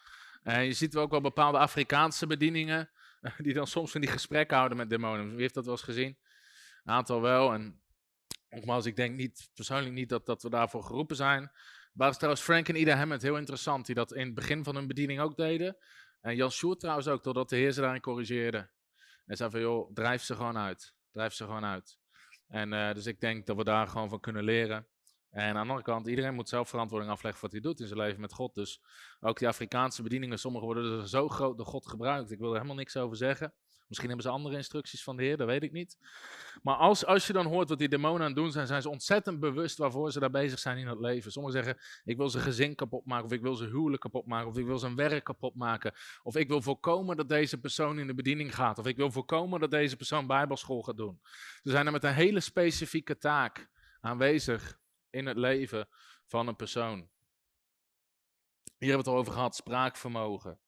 S2: En je ziet ook wel bepaalde Afrikaanse bedieningen die dan soms van die gesprekken houden met demonen. Wie heeft dat wel eens gezien? Een aantal wel. En nogmaals, ik denk niet, persoonlijk niet dat, dat we daarvoor geroepen zijn. Waar is trouwens Frank en Ida Hammond heel interessant, die dat in het begin van hun bediening ook deden. En Jan Sjoerd trouwens ook, totdat de heer ze daarin corrigeerde. En zei van, joh, drijf ze gewoon uit. Drijf ze gewoon uit. En uh, dus ik denk dat we daar gewoon van kunnen leren. En aan de andere kant, iedereen moet zelf verantwoording afleggen voor wat hij doet in zijn leven met God. Dus ook die Afrikaanse bedieningen, sommige worden zo groot door God gebruikt. Ik wil er helemaal niks over zeggen. Misschien hebben ze andere instructies van de Heer, dat weet ik niet. Maar als, als je dan hoort wat die demonen aan het doen zijn, zijn ze ontzettend bewust waarvoor ze daar bezig zijn in het leven. Sommigen zeggen, ik wil zijn gezin kapot maken, of ik wil zijn huwelijk kapot maken, of ik wil zijn werk kapot maken. Of ik wil voorkomen dat deze persoon in de bediening gaat, of ik wil voorkomen dat deze persoon bijbelschool gaat doen. Ze zijn er met een hele specifieke taak aanwezig in het leven van een persoon. Hier hebben we het al over gehad, spraakvermogen.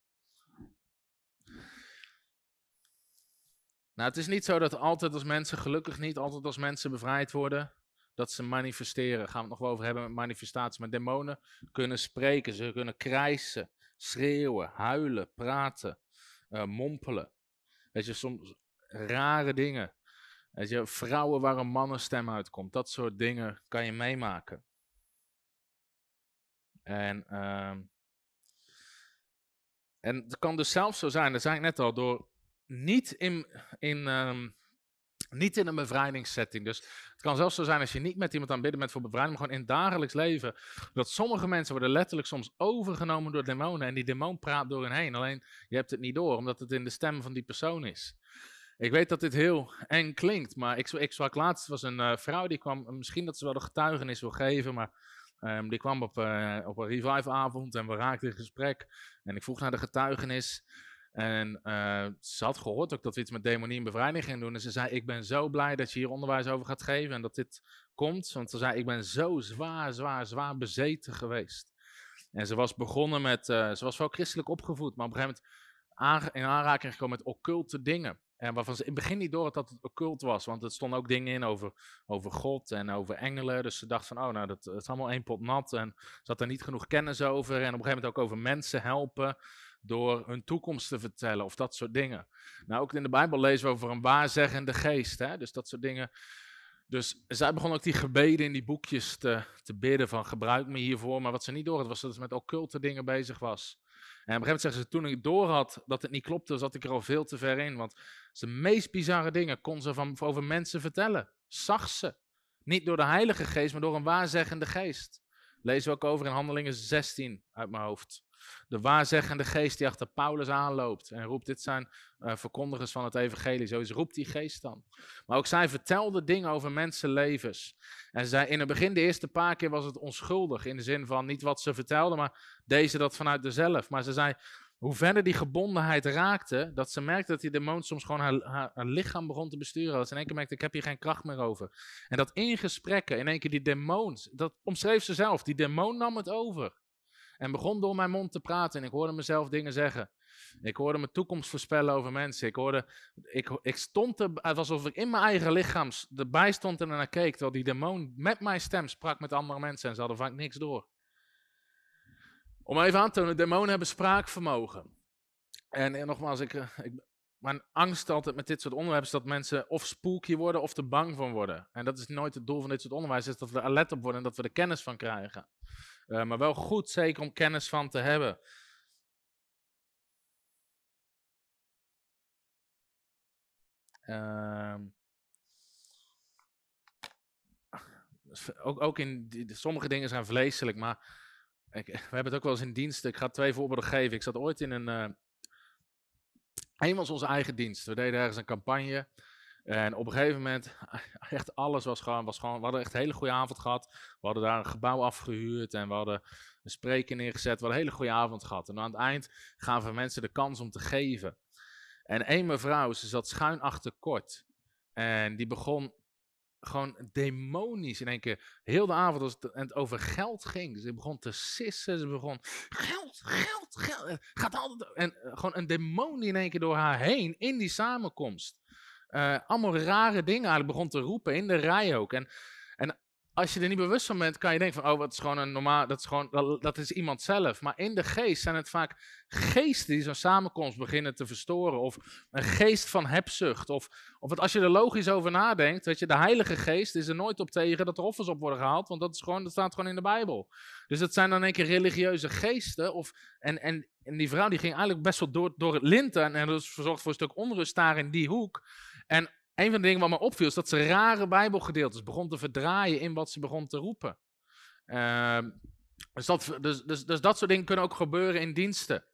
S2: Nou, het is niet zo dat altijd als mensen, gelukkig niet, altijd als mensen bevrijd worden, dat ze manifesteren. Daar gaan we het nog wel over hebben met manifestatie. Maar demonen kunnen spreken, ze kunnen krijsen, schreeuwen, huilen, praten, uh, mompelen. Weet je, soms rare dingen. Weet je, vrouwen waar een mannenstem uitkomt, dat soort dingen kan je meemaken. En, uh, en het kan dus zelfs zo zijn, dat zei ik net al, door niet in, in, um, niet in een bevrijdingssetting. Dus het kan zelfs zo zijn als je niet met iemand aan bidden bent voor bevrijding, maar gewoon in het dagelijks leven. Dat sommige mensen worden letterlijk soms overgenomen door demonen en die demon praat door hen heen. Alleen je hebt het niet door, omdat het in de stem van die persoon is. Ik weet dat dit heel eng klinkt, maar ik, ik sprak laatst, was een uh, vrouw die kwam, misschien dat ze wel de getuigenis wil geven, maar um, die kwam op, uh, op een revive-avond en we raakten in gesprek. En ik vroeg naar de getuigenis. En uh, ze had gehoord ook dat we iets met demonie en bevrijding gingen doen. En ze zei, ik ben zo blij dat je hier onderwijs over gaat geven en dat dit komt. Want ze zei, ik ben zo zwaar, zwaar, zwaar bezeten geweest. En ze was begonnen met, uh, ze was wel christelijk opgevoed, maar op een gegeven moment in aanraking gekomen met occulte dingen. En waarvan ze in het begin niet door had dat het occult was. Want er stonden ook dingen in over, over God en over engelen. Dus ze dacht van, oh nou, dat, dat is allemaal één pot nat. En ze had er niet genoeg kennis over. En op een gegeven moment ook over mensen helpen door hun toekomst te vertellen of dat soort dingen. Nou, ook in de Bijbel lezen we over een waarzeggende geest, hè? dus dat soort dingen. Dus zij begon ook die gebeden in die boekjes te, te bidden van gebruik me hiervoor. Maar wat ze niet door had, was dat ze met occulte dingen bezig was. En op een gegeven moment zeggen ze, toen ik door had dat het niet klopte, zat ik er al veel te ver in. Want de meest bizarre dingen kon ze van, over mensen vertellen. Zag ze. Niet door de Heilige Geest, maar door een waarzeggende geest. Lezen we ook over in Handelingen 16 uit mijn hoofd. De waarzeggende geest die achter Paulus aanloopt en roept, dit zijn uh, verkondigers van het evangelie. Zo is, roept die geest dan. Maar ook zij vertelde dingen over mensenlevens. En zij, in het begin, de eerste paar keer was het onschuldig. In de zin van niet wat ze vertelde, maar deze dat vanuit dezelf. Maar ze zei, hoe verder die gebondenheid raakte, dat ze merkte dat die demon soms gewoon haar, haar, lichaam begon te besturen. Dat ze in één keer merkte, ik heb hier geen kracht meer over. En dat in gesprekken, in één keer die demon, dat omschreef ze zelf, die demon nam het over. En begon door mijn mond te praten en ik hoorde mezelf dingen zeggen. Ik hoorde mijn toekomst voorspellen over mensen. Ik hoorde, ik, ik stond er, het was alsof ik in mijn eigen lichaam erbij stond en naar keek. Terwijl die demon met mijn stem sprak met andere mensen en ze hadden vaak niks door. Om even aan te tonen, demonen hebben spraakvermogen. En, en nogmaals, ik, eh, ik, mijn angst altijd met dit soort onderwerpen is dat mensen of spooky worden of er bang van worden. En dat is nooit het doel van dit soort onderwijs, is dat we er alert op worden en dat we er kennis van krijgen. Uh, maar wel goed, zeker om kennis van te hebben. Uh, ook, ook in sommige dingen zijn vleeselijk, maar ik, we hebben het ook wel eens in dienst. Ik ga twee voorbeelden geven. Ik zat ooit in een. Uh, een was onze eigen dienst. We deden ergens een campagne. En op een gegeven moment, echt alles was gewoon, was gewoon, we hadden echt een hele goede avond gehad. We hadden daar een gebouw afgehuurd en we hadden een spreker neergezet. We hadden een hele goede avond gehad. En aan het eind gaven mensen de kans om te geven. En één mevrouw, ze zat schuin achter kort. En die begon gewoon demonisch in één keer. Heel de avond als het, over geld ging. Ze begon te sissen. Ze begon geld, geld, geld. Gaat altijd, en gewoon een demon in één keer door haar heen in die samenkomst. Uh, allemaal rare dingen eigenlijk begon te roepen in de rij ook. En, en als je er niet bewust van bent, kan je denken van, oh, dat is gewoon een normaal, dat is gewoon, dat, dat is iemand zelf. Maar in de geest zijn het vaak geesten die zo'n samenkomst beginnen te verstoren. Of een geest van hebzucht. Of, of het, als je er logisch over nadenkt, weet je, de heilige geest is er nooit op tegen dat er offers op worden gehaald. Want dat, is gewoon, dat staat gewoon in de Bijbel. Dus dat zijn dan een keer religieuze geesten. Of, en, en, en die vrouw die ging eigenlijk best wel door, door het linten. En, dus verzorgd voor een stuk onrust daar in die hoek. En een van de dingen wat me opviel is dat ze rare Bijbelgedeeltes begon te verdraaien in wat ze begon te roepen. Uh, dus, dat, dus, dus, dus dat soort dingen kunnen ook gebeuren in diensten.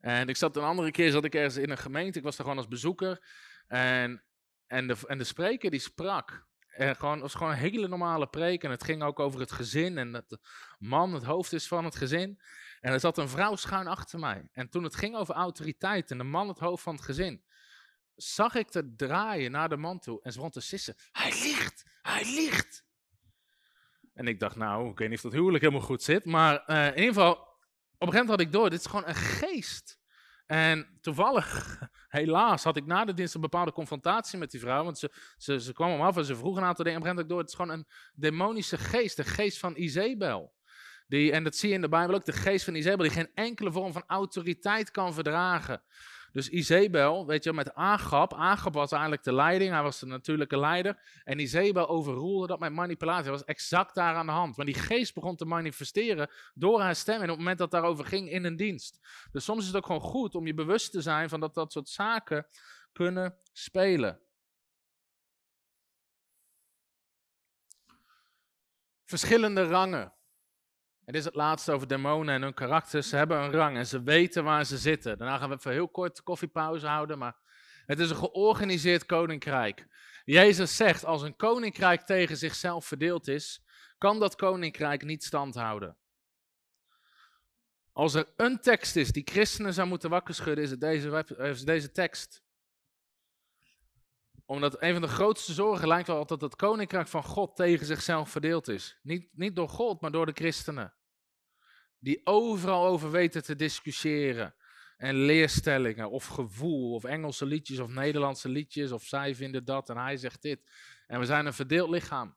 S2: En ik zat een andere keer zat ik ergens in een gemeente, ik was daar gewoon als bezoeker. En, en, de, en de spreker die sprak. En gewoon, het was gewoon een hele normale preek. En het ging ook over het gezin. En dat de man het hoofd is van het gezin. En er zat een vrouw schuin achter mij. En toen het ging over autoriteit en de man het hoofd van het gezin. Zag ik te draaien naar de man toe. En ze begon te sissen. Hij liegt! Hij liegt! En ik dacht, nou, ik weet niet of dat huwelijk helemaal goed zit. Maar uh, in ieder geval, op een gegeven moment had ik door. Dit is gewoon een geest. En toevallig, helaas, had ik na de dienst een bepaalde confrontatie met die vrouw. Want ze, ze, ze kwam hem af en ze vroeg een aantal dingen. Op een gegeven moment door. Het is gewoon een demonische geest. De geest van Izebel. Die, en dat zie je in de Bijbel ook. De geest van Izebel die geen enkele vorm van autoriteit kan verdragen. Dus Izebel, weet je, met Agab. Agab was eigenlijk de leiding, hij was de natuurlijke leider. En Izebel overroelde dat met manipulatie. Dat was exact daar aan de hand. Want die geest begon te manifesteren door haar stem. En op het moment dat daarover ging in een dienst. Dus soms is het ook gewoon goed om je bewust te zijn van dat dat soort zaken kunnen spelen. Verschillende rangen. Het is het laatste over demonen en hun karakters. Ze hebben een rang en ze weten waar ze zitten. Daarna gaan we even heel kort koffiepauze houden, maar het is een georganiseerd koninkrijk. Jezus zegt, als een koninkrijk tegen zichzelf verdeeld is, kan dat koninkrijk niet standhouden. Als er een tekst is die christenen zou moeten wakker schudden, is het deze, deze tekst. Omdat een van de grootste zorgen lijkt wel dat het koninkrijk van God tegen zichzelf verdeeld is. Niet, niet door God, maar door de christenen. Die overal over weten te discussiëren. En leerstellingen of gevoel of Engelse liedjes of Nederlandse liedjes of zij vinden dat en hij zegt dit. En we zijn een verdeeld lichaam.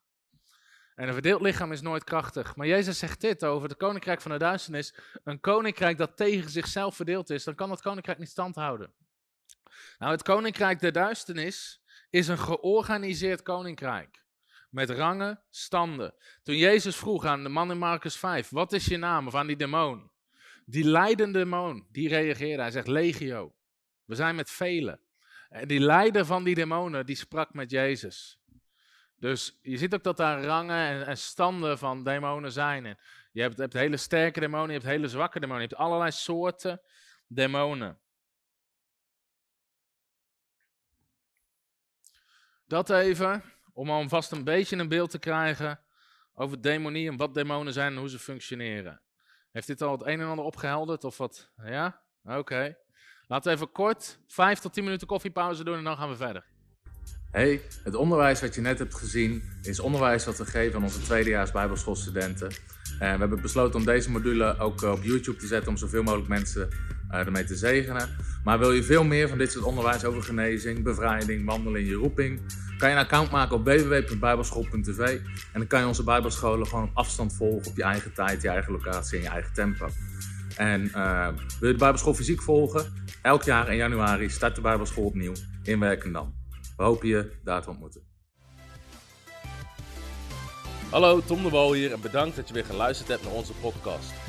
S2: En een verdeeld lichaam is nooit krachtig. Maar Jezus zegt dit over het koninkrijk van de duisternis. Een koninkrijk dat tegen zichzelf verdeeld is, dan kan dat koninkrijk niet standhouden. Nou, het koninkrijk der duisternis is een georganiseerd koninkrijk. Met rangen, standen. Toen Jezus vroeg aan de man in Marcus 5, wat is je naam? Of aan die demon. Die leidende demon, die reageerde. Hij zegt, legio. We zijn met velen. En die leider van die demonen, die sprak met Jezus. Dus je ziet ook dat daar rangen en, standen van demonen zijn. Je hebt, hebt hele sterke demonen, je hebt hele zwakke demonen. Je hebt allerlei soorten demonen. Dat even om alvast een beetje een beeld te krijgen over demonie en wat demonen zijn en hoe ze functioneren. Heeft dit al het een en ander opgehelderd of wat? Ja? Oké. Laten we even kort 5 tot 10 minuten koffiepauze doen en dan gaan we verder. Hey, het onderwijs wat je net hebt gezien is onderwijs wat we geven aan onze tweedejaars bijbelschoolstudenten. En we hebben besloten om deze module ook op YouTube te zetten om zoveel mogelijk mensen ermee te zegenen. Maar wil je veel meer van dit soort onderwijs over genezing, bevrijding, wandelen in je roeping, kan je een account maken op www.bijbelschool.tv en dan kan je onze bijbelscholen gewoon op afstand volgen op je eigen tijd, je eigen locatie en je eigen tempo. En uh, wil je de Bijbelschool fysiek volgen? Elk jaar in januari start de Bijbelschool opnieuw in Werkendam. We hopen je daar te ontmoeten. Hallo, Tom de Wol hier en bedankt dat je weer geluisterd hebt naar onze podcast.